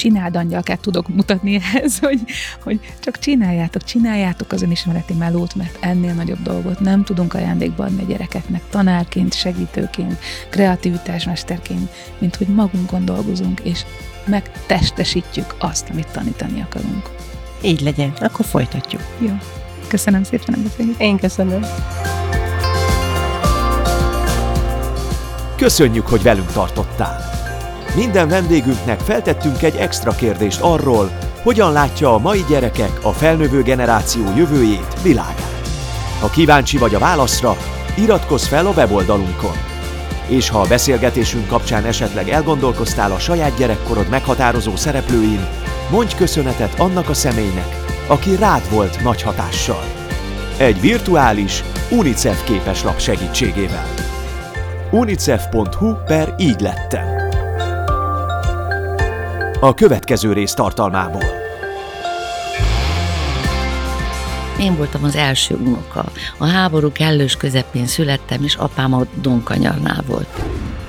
csináld angyalkát tudok mutatni ehhez, [LAUGHS] hogy, hogy csak csináljátok, csináljátok az önismereti melót, mert ennél nagyobb dolgot nem tudunk ajándékba adni a gyerekeknek tanárként, segítőként, kreativitásmesterként, mint hogy magunkon dolgozunk, és megtestesítjük azt, amit tanítani akarunk. Így legyen, akkor folytatjuk. Jó. Köszönöm szépen a beszélgetést. Én köszönöm. Köszönjük, hogy velünk tartottál! Minden vendégünknek feltettünk egy extra kérdést arról, hogyan látja a mai gyerekek a felnövő generáció jövőjét, világát. Ha kíváncsi vagy a válaszra, iratkozz fel a weboldalunkon. És ha a beszélgetésünk kapcsán esetleg elgondolkoztál a saját gyerekkorod meghatározó szereplőin, mondj köszönetet annak a személynek, aki rád volt nagy hatással. Egy virtuális UNICEF képeslap segítségével. unicef.hu per így lettem a következő rész tartalmából. Én voltam az első unoka. A háború kellős közepén születtem, és apám a Donkanyarnál volt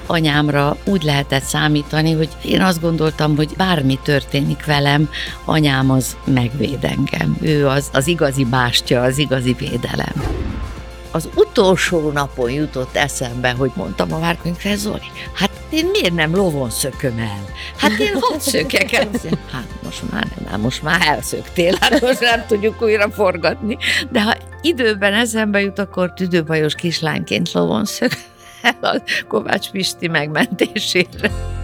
anyámra úgy lehetett számítani, hogy én azt gondoltam, hogy bármi történik velem, anyám az megvéd engem. Ő az, az igazi bástya, az igazi védelem az utolsó napon jutott eszembe, hogy mondtam a várkönyvre, Zoli, hát én miért nem lovon szököm el? Hát én hadd szökek el. Hát most már nem, most már elszöktél, hát most nem tudjuk újra forgatni. De ha időben eszembe jut, akkor tüdőbajos kislányként lovon szök el a Kovács Pisti megmentésére.